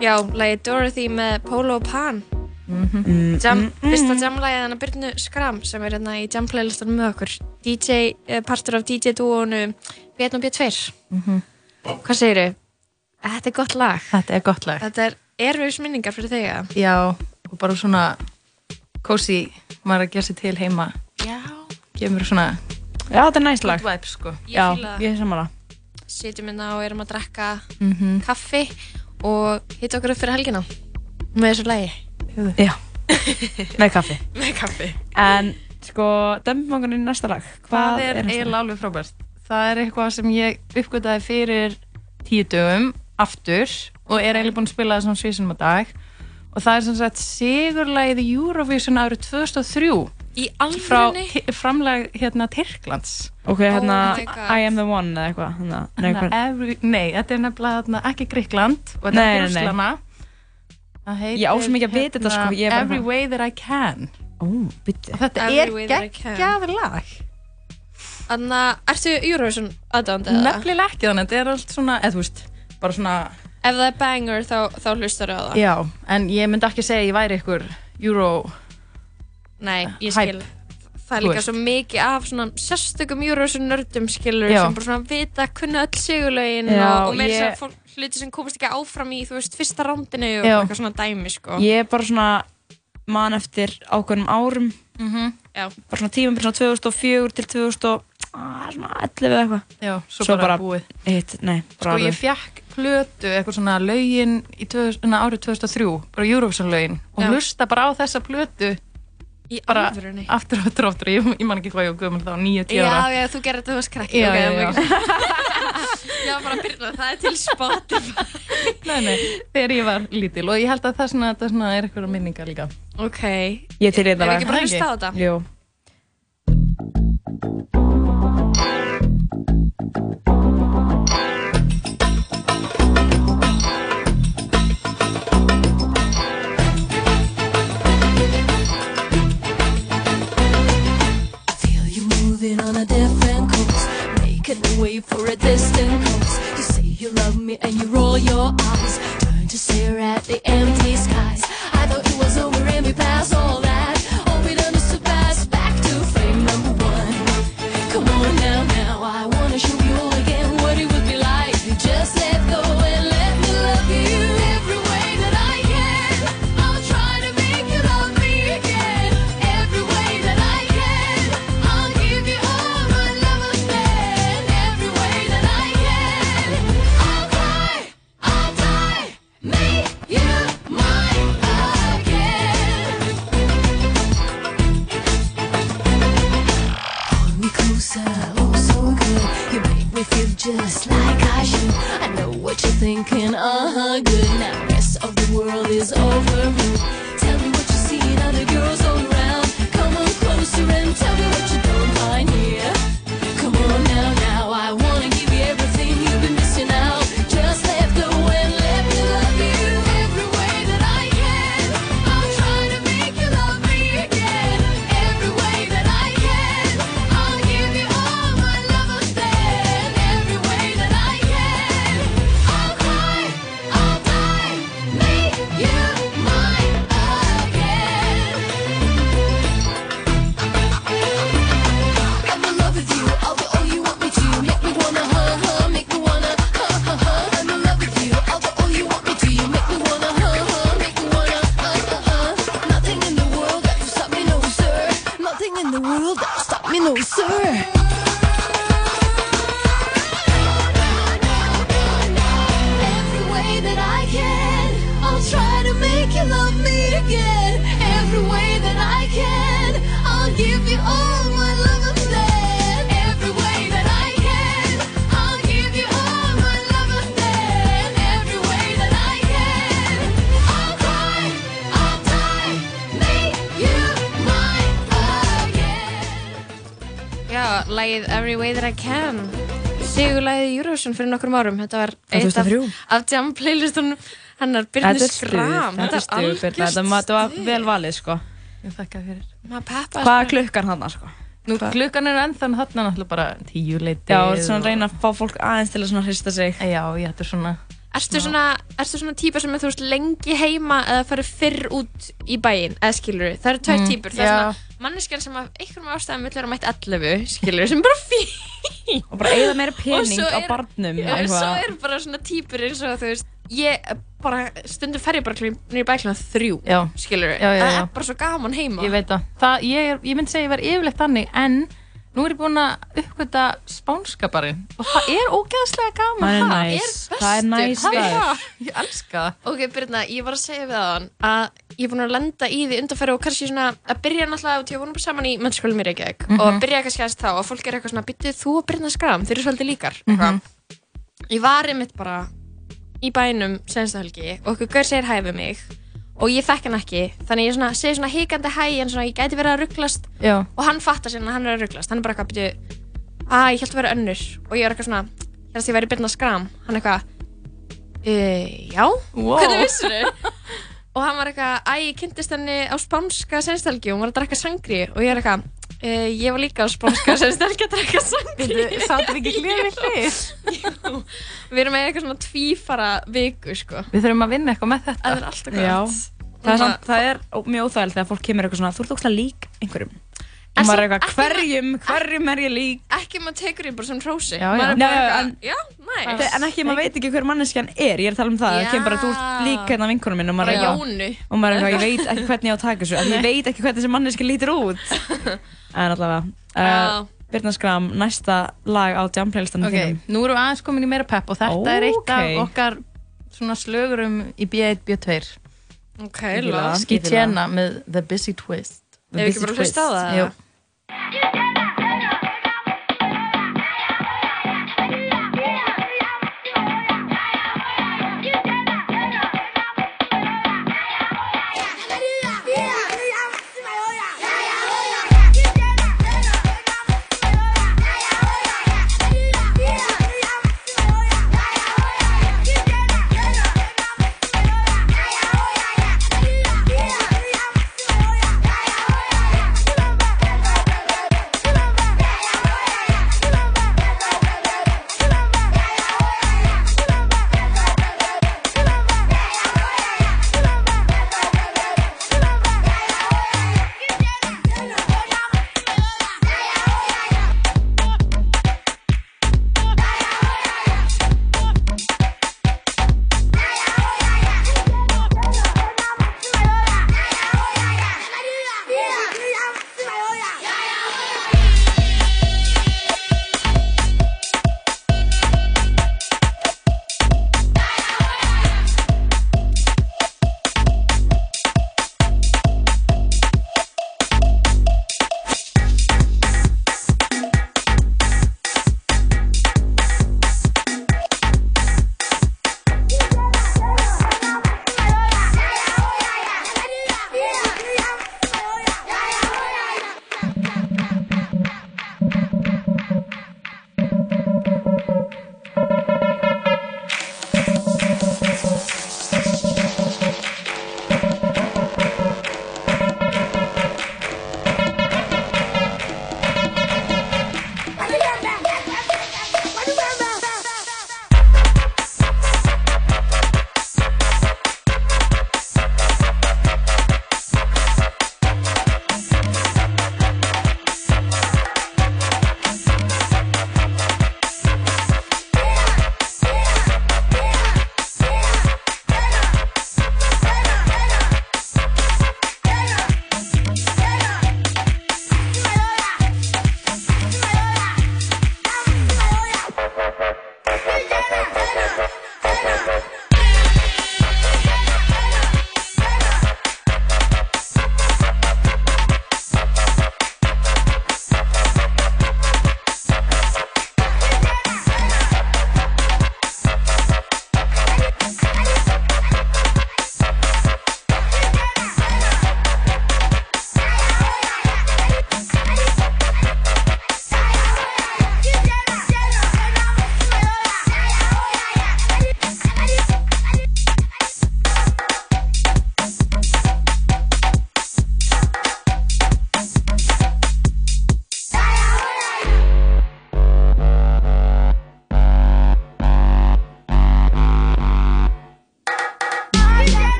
Já, lagi Dorothy með Polo Pan. Mm, Jam, mm, mm. fyrsta jamlagið hann að Byrnu Skram sem er hérna í jamplaylistanum með okkur. DJ, eh, partur af DJ-dúonu B1 og B2. Mhm. Hvað segirðu? Þetta er gott lag. Þetta er gott lag. Þetta er erfiðs minningar fyrir þig, eða? Já, og bara svona cozy, maður að gera sér til heima. Já. Gefur mér svona Já, þetta er næst lag. Good vibes, sko. Ég Já, ég er samanlega. Sitjum hérna og erum að drekka Mhm. kaffi og hitta okkur upp fyrir helgina með þessu lagi. Já, með kaffi. Með kaffi. En sko, okkur í næsta lag. Hvað er eiginlega alveg frábært. Það er eitthvað sem ég uppgötaði fyrir tíu dögum aftur og er eiginlega búin að spila það svona svísunum á dag og það er sem sagt sigurlægið Eurovision árið 2003 Í frá alvörunni? ti- framlag hérna Tyrklands Ok, hérna, Oh. I am the one eða eitthvað. Hérna, nei, Hérna, every, nei, þetta er nefnilega hérna, ekki Gríkland og þetta er Það heitir, Ég á svo mikið að vita þetta, sko, bara Every way that I can og þetta Every er can. geggjað lag Þannig að, ertu Eurovision aðdáðandi eða? Nefnilega ekki þannig, þetta er allt svona, eða þú veist, bara svona Ef það er banger þá, þá hlustar á það. Já, en ég myndi ekki segja að ég væri ykkur Euro Nei, ég Hype. skil. Það er líka svo mikið af svona sérstökum Eurovision nördum skilur Já. sem bara svona vita, kunna öll sigurlögin Já, og, og meira ég- ég... fólk, hluti sem komast ekki áfram í, þú veist, fyrsta rándinu og Já. eitthvað svona dæmi, sko. Ég er bara svona man eftir ákveðnum árum. Mhm. Já. Bara svona tíma, svona 2004 til 2011 eða eitthvað. Já, svo, bara, búið Eitt, nei, bara Sko ég fekk plötu, eitthvað svona lögin í 2000, na, árið 2003, bara Eurovision lögin og Já. hlusta bara á þessa plötu Í bara alvörunni? aftur og aftur og aftur, ég, ég man ekki hvað ég var gömul þá, 9-10 Já, ára já, þú gerir þetta þú varst krakki. Já, ok, já, já. Já, bara byrna, það er til Spotify. Nei, nei, þegar ég var lítil og ég held að það svona, það svona er eitthvað minningar líka Ok. Ég til þetta Ef lag. ekki bara hlusta á þetta? Jú. For a distant course. You say you love me and you roll your eyes, turn to stare at the empty Eurovision fyrir nokkrum árum Þetta var eitt af, 2003. af jam playlistunum hennar Byrni Þetta er Skram þetta er Birna, þetta var vel valið, sko. Ég þakka fyrir Maður peppa Hvað er klukkan hann, sko? Nú, klukkan er ennþann þarna náttúrulega bara tíu leiti Já, er svona að reyna að fá fólk aðeins til að hrista sig. Já, já, þetta er svona Ertu svona, svona típa sem er þú veist lengi heima eða farið fyrr út í bæinn, eða skilur það eru tvær Mm, típur, það er já. svona manneskjan sem einhverjum ástæðum vill vera mætt 11 skilur, sem er bara fín Og bara eyða meira Og pening á barnum, eitthvað. svo er bara svona típur eins og þú veist ég bara, stundum fer ég bara nýri bækluna þrjú, Já. skilur já, það er bara svo gaman heima Ég veit það. það ég, ég myndi segja að ég var yfirleitt þannig en nú er ég búin að uppgöta spánskaparinn og það er ógeðslega gaman Það er ha? næs. Það er næs Það er- staður. Ég elska það Ok, Birna, ég var að segja við hann að ég er búin að lenda í því undanfæri og kannski svona að byrja náttúrulega út, ég voru bara saman í mennskólum í Reykjavík Mhm. og byrja kannski aðeins þá og fólk er eitthvað svona, byttið þú og Birna Skram, þeir eru svolítið líkar Mhm. eitthvað. Ég var einmitt bara í bænum senstu helgi og okkur gaur segir hæ við mig og ég þekk hann ekki, þannig ég svona, segi svona hikandi hæ en svona ég gæti verið að rugglast. Og hann fattar sér að hann er að rugglast, hann er bara eitthvað byrju, að ég held að vera önnur. Og ég er eitthvað svona, þess að ég væri Birna Skram, hann eitthvað, e, já, Wow. hvernig vissir þau? og hann var eitthvað, æ, ég kynntist henni á spánska sennstelgi og hún var að drekka sangri. Og ég er eitthvað, e, ég var líka á spánska sennstelgi að drekka sangri Sáttum við ekki hlið. Við hlið? Við erum með eitthvað svona tvífara viku, sko. Við þurfum að vinna eitthvað með þetta. Það er alltaf gott. Það er, samt, það er mjög óþægilegt þegar fólk kemur eitthvað svona, þú ert ógslag lík einhverjum. Og maður er eitthvað, hverjum, hverjum er ég lík? Ekki maður tekur því bara sem hrósi. Já, já. eitthvað, en- já, næs Þe- En ekki, maður veit ekki hver manneskjan er, ég er að tala um það, það kemur bara, þú ert lík hérna vinkunum minn og maður er eitthvað- og maður er eitthvað, ég veit ekki hvernig ég á að taka þessu, en ég veit ekki hvernig þessi manneskja lítur út. En allavega, uh, Birna Skram, næsta lag á jam playlistanum Ok, þínum. nú erum við aðeins komin í meira pepp og þetta er eitt af okkar svona slögurum í B1, B2 Ok, Við ekki bara hlusta á það, Jú.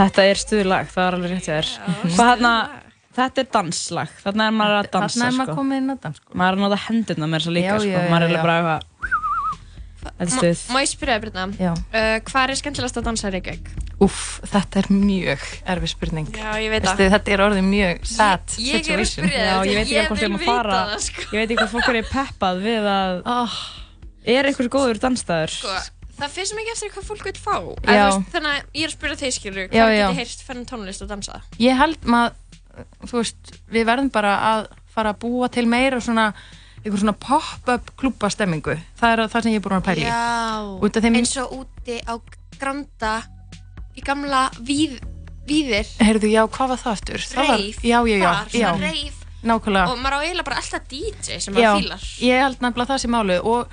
Þetta er stuðlag, það er alveg rétt þér. Hvað hérna, þetta er danslag, þarna er maður að dansa, Þarna er maður sko. komið inn að dans, sko. Maður er að nota hendurna með þess að líka, Já, sko. já, maður er alveg bara eitthvað, þetta er stuð. Má ég spyrja þig, Brynna? Uh, hvað er skemmtilegast að dansa í Reykjavík? Úff, þetta er mjög erfið spurning. Já, ég veit það. Þetta er orðið mjög sad Ég- ég er að situation. spyrja Já, þig, ég veit ekki ég hvort ég vil vita það, sko. ég veit ekki hvort fólk er peppað við að, er einhver góður dansstæður? Það fyrir sem ekki eftir hvað fólk vil fá. Veist, þannig að ég er að spyrja þeir skilur, hvað já. geti heyrt fennan tónlist og dansa? Ég held maður, þú veist, við verðum bara að fara að búa til meira svona, einhver svona pop-up klúbbastemmingu. Það er það sem ég er búin að af þeim, eins og úti á Granda í gamla víð, víðir. heyrðu, já, hvað var það aftur? Það var- Reif, Já, já, já. þar, já. svona reif. Nákvæmlega. Og maður á eiginlega bara alltaf DJ sem maður fílar. ég held nefnilega það sem máli og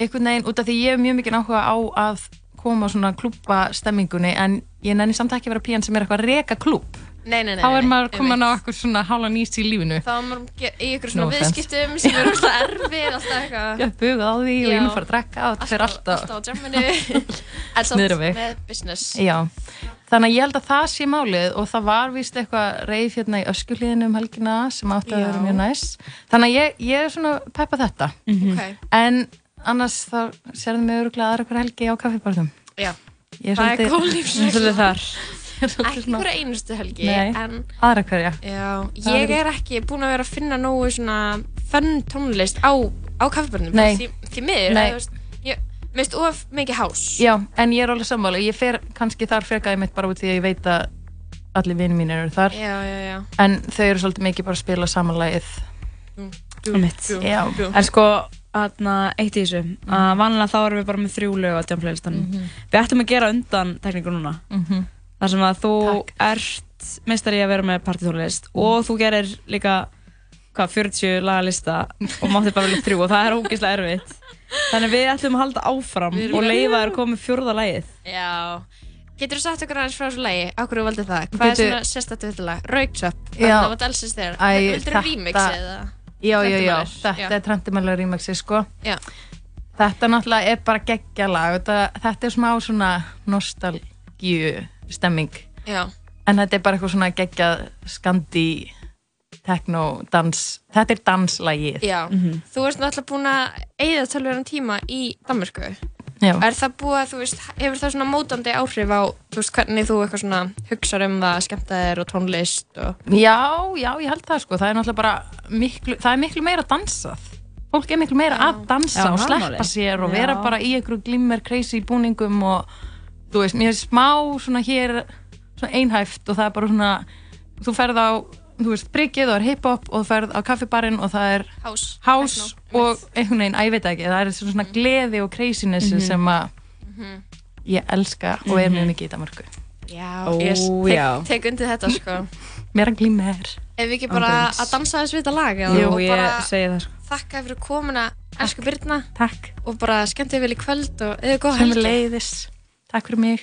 einhvern veginn út af því ég hef mjög mikið áhuga á að koma svona klúbba stemmingunni en ég nenni samt ekki að vera pían sem er eitthvað að reka klúbb Nei, nei, nei. þá er maður komin á eitthvað svona hálan ís í lífinu Þá er maður í ykkur svona No viðskiptum sem eru alltaf erfið, alltaf eitthvað. ég bugað á því og ég mun fara að drekka og það fer alltaf Alltaf á jamminu. en samt með business. Já, þannig að ég held að það sé málið og það var vist eitthvað reif hérna í öskulíðinu um helgina sem átti að vera mjög næs þannig að ég, ég er svona peppa þetta Ok. en annars þá sérðum við öruglega aðra hver helgi á kaffibarðum Já. Ég er Það er svolítið- svolítið þar Ekki hverja einustu helgi, Nei, en aðra hverja já, Það ég er- er ekki búin að vera að finna nógu svona fönn tónlist á, á kaffibörnum. Nei. Því, því miður, Nei. að, þú veist, ég veist of mikið hás. Já, en ég er alveg sammála ég fer kannski þar frekaði mitt bara út því að ég veit að allir vinni mín eru þar Já, já, já. en þau eru svolítið mikið bara að spila samanlægið Einmitt. Já. En sko, eitt í þessu, að vanlega þá erum við bara með þrjú lög á jamflaylistanum. Mhm. Við ætlum að gera undan tekníku núna. Mhm. Þar sem að þú ert meistari í að vera með partytónlist og þú gerir líka, hvað, 40 lagalista og máttir bara velja þrjú og það er ógeðslega erfitt. Þannig við ætlum að halda áfram og leifa þér með fjórða lagið. Já. Getur þú sagt okkur aðeins frá þessu? Á hverju þú valdið það? Hvað Bíddu. er svona? Rauktöpp? Já. Það var Delsis þér. Vildur þú remix eða? Já, já, já, þetta Já. er Trentimælar remixi sko Já. Þetta náttúrulega er bara geggja lag þetta, þetta er smá svona nostalgíu stemming Já. en þetta er bara eitthvað svona geggjað skandi techno dans þetta er danslagið Já. Þú ert náttúrulega búin að eigða tölverðan tíma í Danmörku. Já. Er það búið að, þú veist, hefur það svona mótandi áhrif á, þú veist, hvernig þú eitthvað svona hugsar um það, skemmta þér og tónlist og... Já, já, ég held það sko það er náttúrulega bara miklu, það er miklu meira dansað fólk er miklu meira að dansa Já, og sleppa sér og Já. vera bara í einhverju glimmer crazy búningum og þú veist, mér er smá svona hér svona einhæft og það er bara svona þú ferð á, þú veist, bryggið og er hip-hop og þú ferð á kaffibarinn og það er House, house og einhvern veginn, að ég veit ekki, það er svona, svona gleði og craziness Mhm. sem að Mhm. ég elska og er mjög Mhm. mikið í Danmarku Já, Ó, ég já. tek, tek undir þetta, sko. Meira glimmer Ef við ekki bara Ángríns. að dansa þess við þetta lag eða? Jú, ég segi það sko. þakka fyrir komuna, elsku Birna. Takk. Og bara skemmt þig vel í kvöld og eða góða helgi. Sömuleiðis. Takk fyrir mig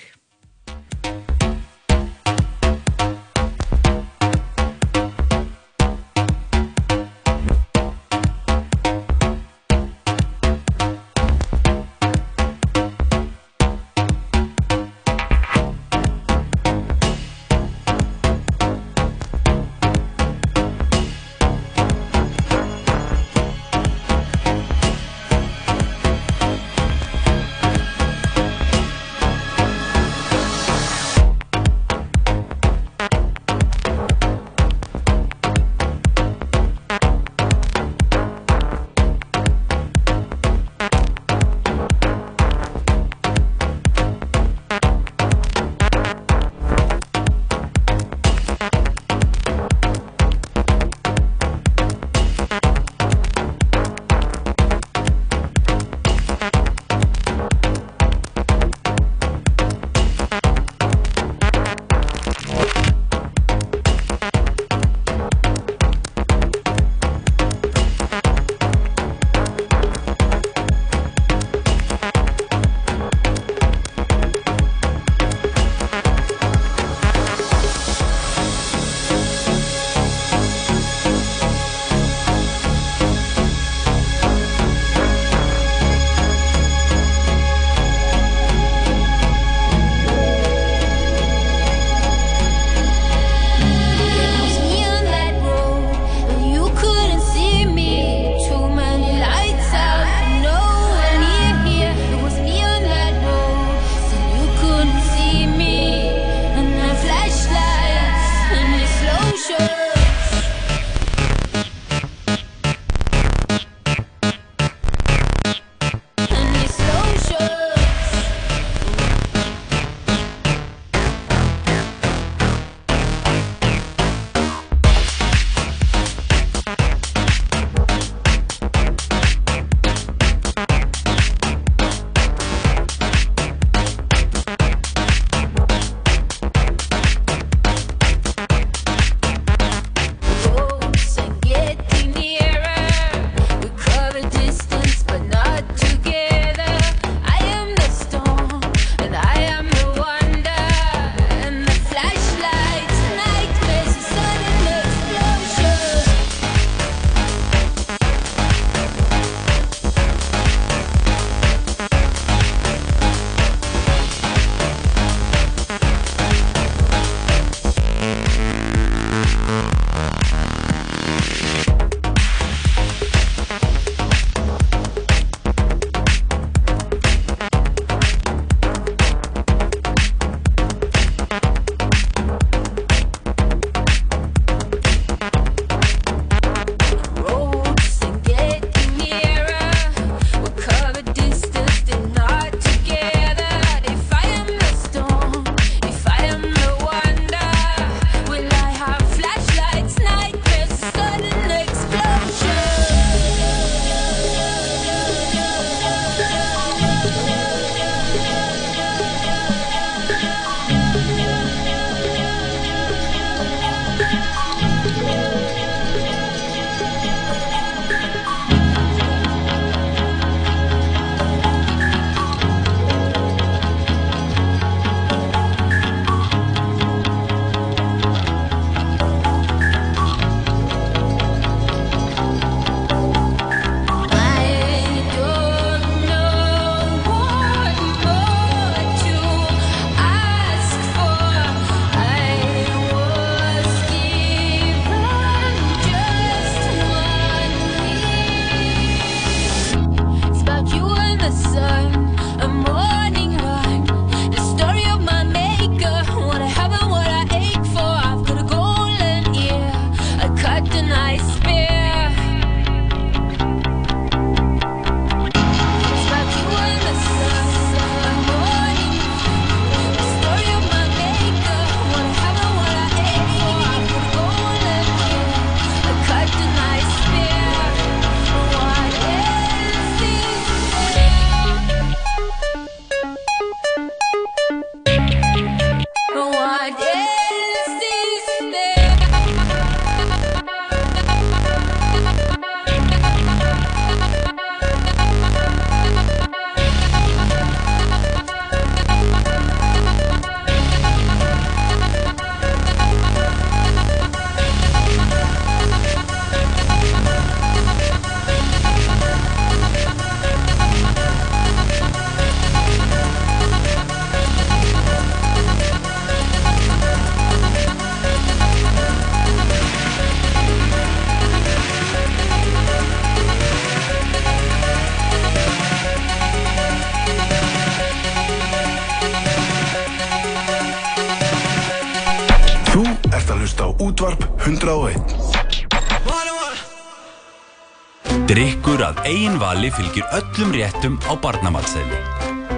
eigin vali fylgir öllum réttum á barnamatsæli.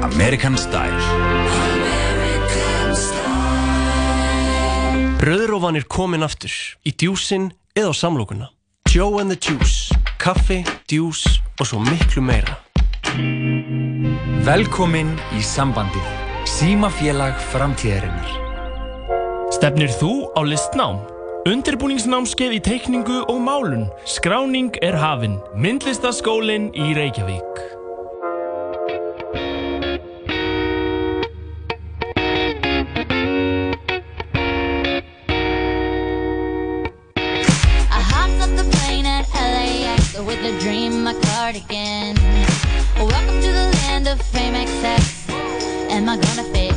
American Style. Style. Bröðrófan er komin aftur, í djúsin eða á samlokuna. Joe and the Juice, kaffi, djús og svo miklu meira. Velkomin í sambandið, símafélag framtíðarinnar. Stefnir þú á listnám? Undirbúningsnámskeið í teikningu og málun. Skráning er hafinn. Myndlistaskólinn í Reykjavík. I hopped off the plane at LAX with a dream my cardigan. Welcome to the land of fame excess. Am I gonna fail?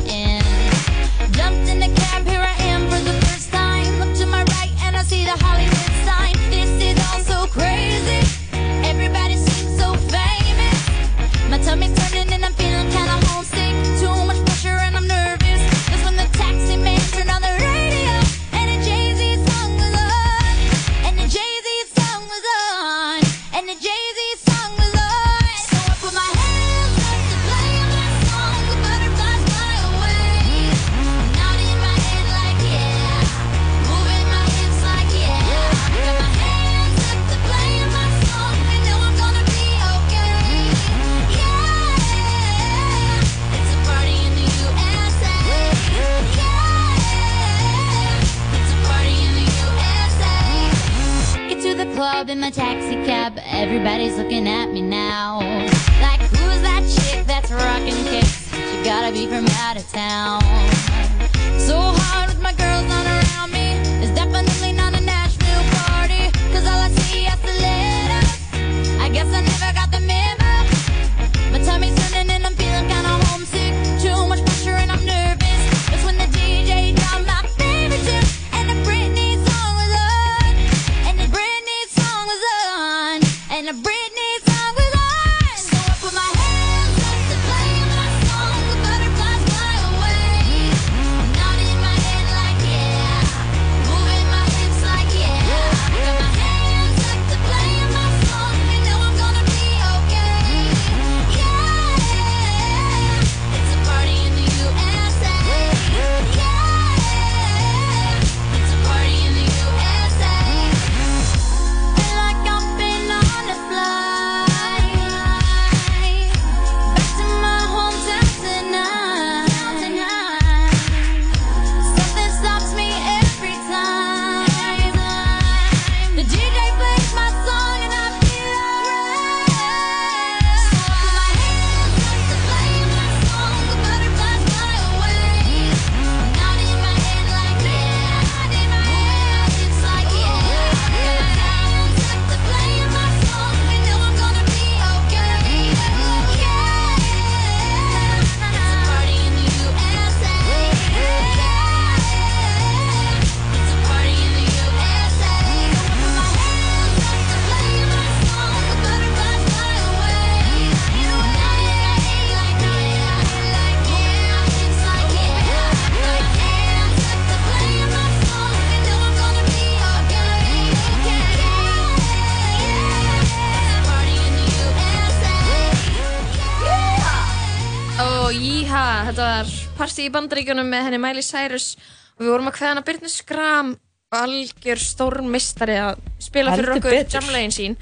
Í bandaríkjunum með henni Miley Cyrus og við vorum að kveða hana Byrni Skram algjör stórmistari að spila fyrir okkur jamlegin sín.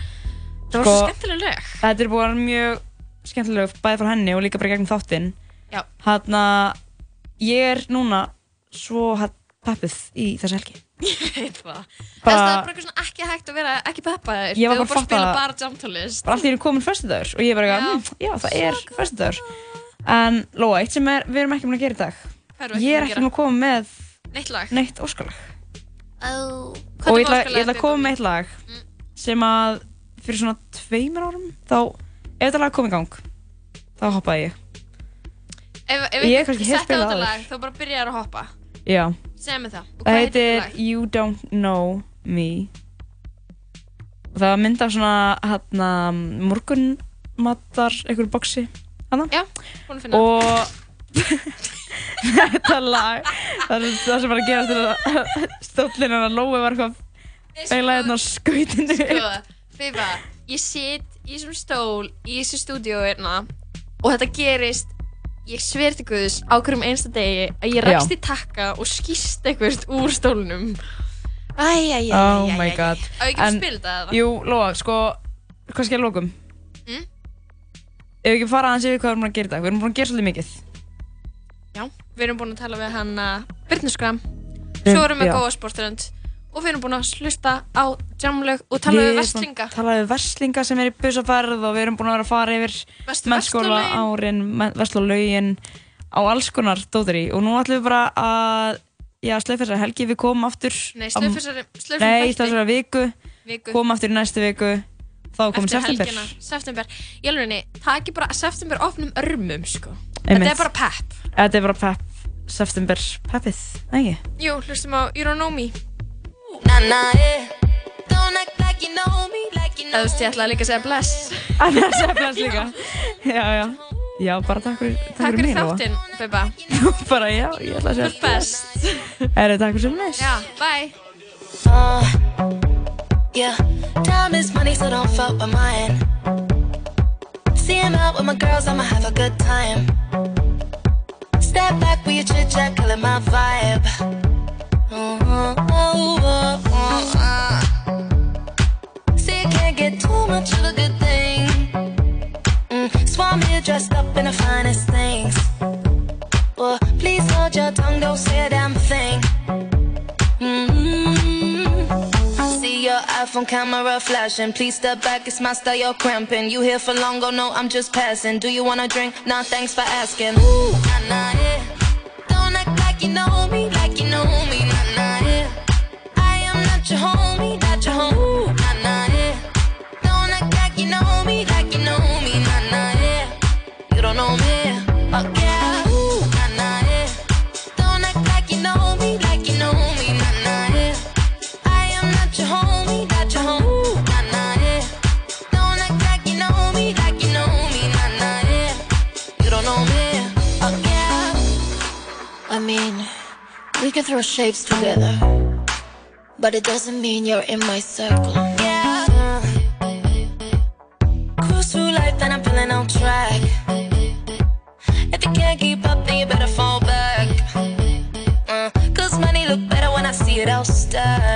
Það var svo skemmtileg. lög Þetta er búin að vera mjög skemmtileg bæði frá henni og líka bara gegnum þáttinn. Já. Hanna, ég er núna svo hatt peppuð í þessu helgi. Ég veit það. Bara- Það er bara eitthvað ekki hægt að vera ekki peppaður Ég var bara að spila fatta- bara allt í einu komin föstudagur og ég bara eitthvað, "Mm, já það er föstudagur en Lóa, eitt sem er, við erum ekki búin að gera í dag Hvað erum við ekki ég er búin að ekki gera? búin að koma með Neitt lag neitt óskalag oh. og ég ætla, ég að koma með eitt lag sem að fyrir svona tveimur árum þá, ef þetta lag kom í gang þá hoppaði ég Ef, ef Ég ég kannski setti heyrt á spilað þetta áður. lag þá bara byrjar að hoppa já, Segð mér það Og það hvað heitir heitir þetta lag? You Don't Know Me og það var mynd af svona hérna morgunmatar einhverju boksi. Já, að finna. Og þetta lag það, það sem var að gerast er að stóllin hann að Lói var eitthvað feila hérna á skautinu Sko, Fifa, ég sit í þessum stól í þessu stúdíu hérna og þetta gerist ég sver til Guðs á hverjum einsta degi að ég rakst í takka og skýst eitthvað úr stólnum. Æj, Ef við ekki fara aðeins yfir hvað við erum búin að gera í dag Við erum búin að gera svolítið mikið. Já, við erum búin að tala við hann að Byrnuskram Um, Svo erum við góða sporturönd og við erum búin að hlusta á jamlög og tala við verslinga. Tala við verslinga sem er í busaferð Og við erum búin að vera að fara yfir Mennskóla árin, verslulögin Á alls konar dóttir í Og nú ætlum við bara að Já, slöf þessari helgi, við komum aftur Nei, á- slöf þessari- slöf Nei, þessari slöf þessari viku, Viku. Komum aftur í næstu viku Þá er komin september. helgina, september. Í alveg það ekki bara september opnum örmum sko. Einmitt. þetta er bara pepp. Þetta er bara pepp. September peppið, ekki? jú, hlustum á You Don't Know Me þú veist, ég ætlaði líka að segja bless. Það er að segja bless líka. Já, já. Já, bara takk fyrir, takk takk fyrir Lóa. þáttinn, Beba bara já, ég ætla að segja ert best. Er það takk fyrir sem næst? já, bye. Uh, yeah, time is money, so don't fuck with mine. See him out with my girls, I'ma have a good time. Step back with your chit chat, killing my vibe. Uh, oh, oh, oh, uh. See, you can't get too much of a good thing. Mm, swan here dressed up in the finest things. Well, please hold your tongue, don't say a damn thing. Mm-hmm. Your iPhone camera flashing. Please step back, it's my style, you're cramping. You here for long, oh no, I'm just passing. Do you wanna drink? Nah, thanks for asking. Ooh, nah, nah, yeah. Don't act like you know me, like you know me, nah, nah, yeah. I am not your homie, not your home. Ooh, nah, nah, yeah. Don't act like you know me, like you know we can throw shapes together, but it doesn't mean you're in my circle. Yeah. Cruise through life and I'm feeling on track. If you can't keep up, then you better fall back. Uh, Cause money look better when I see it all stacked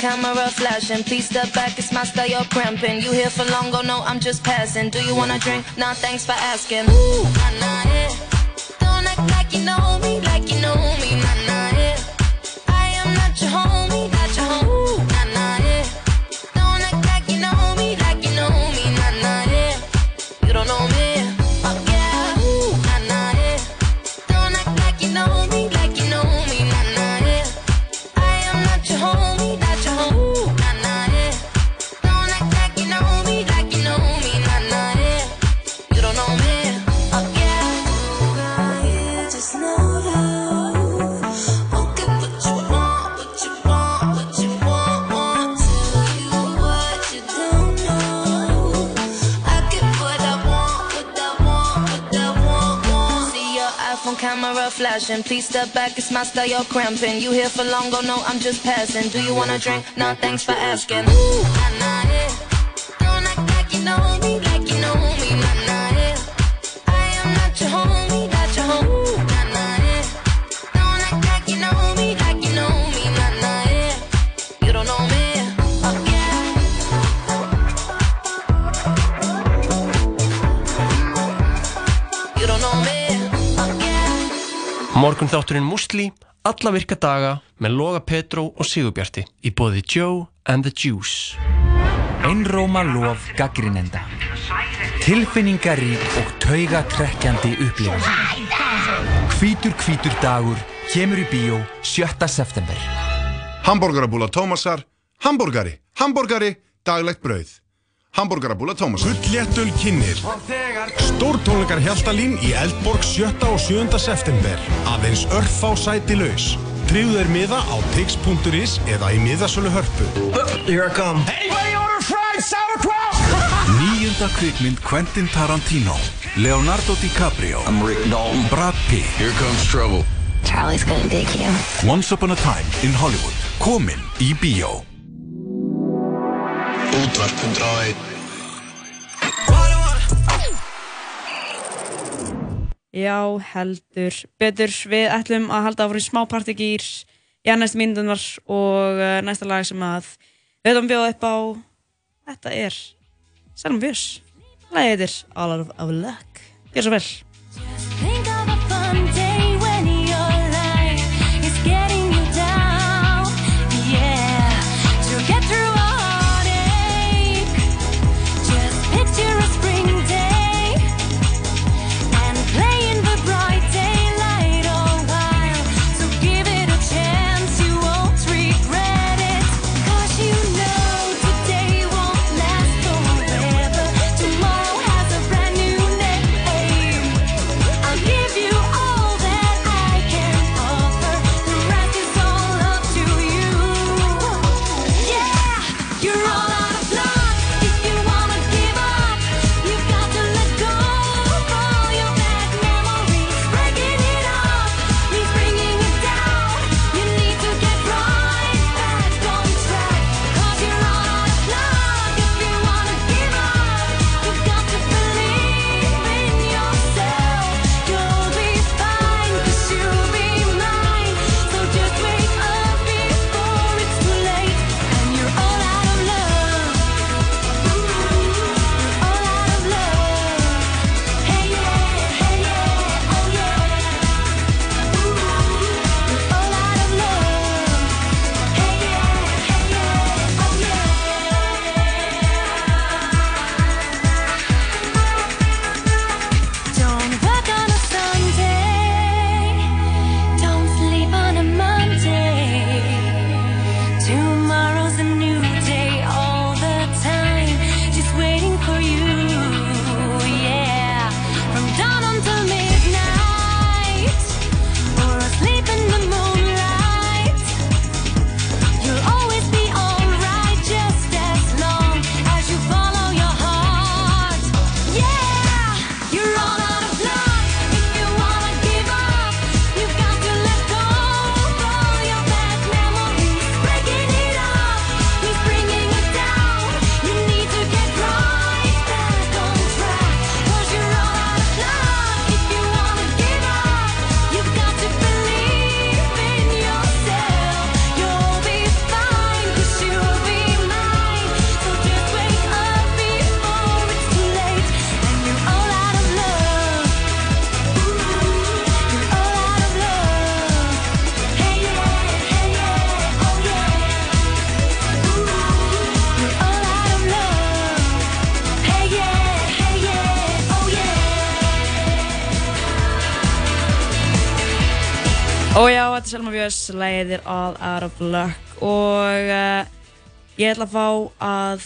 camera flashing. Please step back, it's my style, you're cramping. You here for long, oh no, I'm just passing. Do you wanna drink? Nah, thanks for asking. Ooh, nah, nah, yeah. Don't act like you know me, like you know me, nah, Please step back, it's my style, you're cramping. You here for long, go no, I'm just passing. Do you wanna drink? Nah, thanks for asking. Ooh, nah, nah, yeah. Don't act like you know þátturinn Musli, alla virka daga með Loga Petró og Sigurbjarti í bóði Joe and the Juice. Einróma lof gaggrinenda. Tilfinningarík og taugatrekkjandi upplifun. Hvítur hvítur dagur kemur í bíó 7. september. Hamborgarabúla Tómasar, hambúrgari, hambúrgari, daglegt brauð. Hamburgerabúla Tómas Gulléttul kynir Stórtónleikar Hjaltalín í Eldborg 7. og 7. september. Aðeins örf á sæti laus. Tríðu þeir miða á tix.is eða í miðasölu hörpu. Here I come. Anybody order fried sauerkraut? Nýjunda kvikmynd Quentin Tarantino. Leonardo DiCaprio. I'm Rick Dalton. Brad Pitt. Here comes trouble. Charlie's gonna dig you. Once upon a time in Hollywood. Komin í B.O. Útvarp.1 Já, heldur betur. Við ætlum að halda áfram í smá partíkýr í næstu myndunar og uh, næsta lag sem að við höfum bjóð upp á. Þetta er Selma Björns. Læðið heitir All Out of Luck. Gjör svo vel. Er All Out of Luck og uh, ég ætla að fá að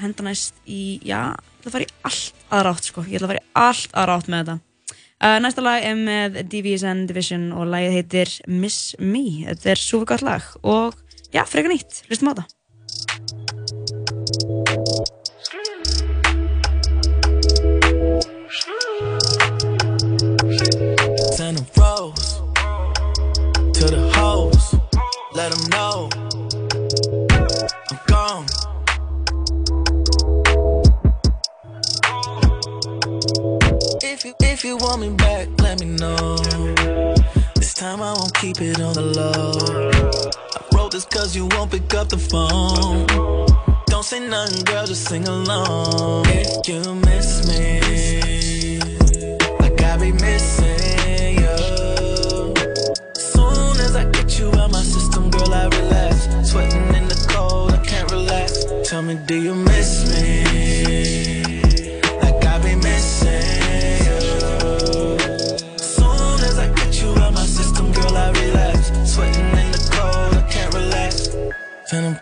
henda næst í, já, ég ætla að fara í allt aðra átt sko, ég ætla að fara í allt aðra átt með þetta. Uh, næsta lag er með DVSN Division og lagið heitir Miss Me, þetta er súfur gott lag og já, frekar nýtt, hlustum á þetta. let them know I'm gone. If you, if you want me back, let me know. This time I won't keep it on the low. I wrote this cause you won't pick up the phone. Don't say nothing, girl, just sing along. If you miss me. Tell me, do you miss me? Like I be missing you. Soon as I get you out my system, girl, I relax. Sweating in the cold, I can't relax. Phantom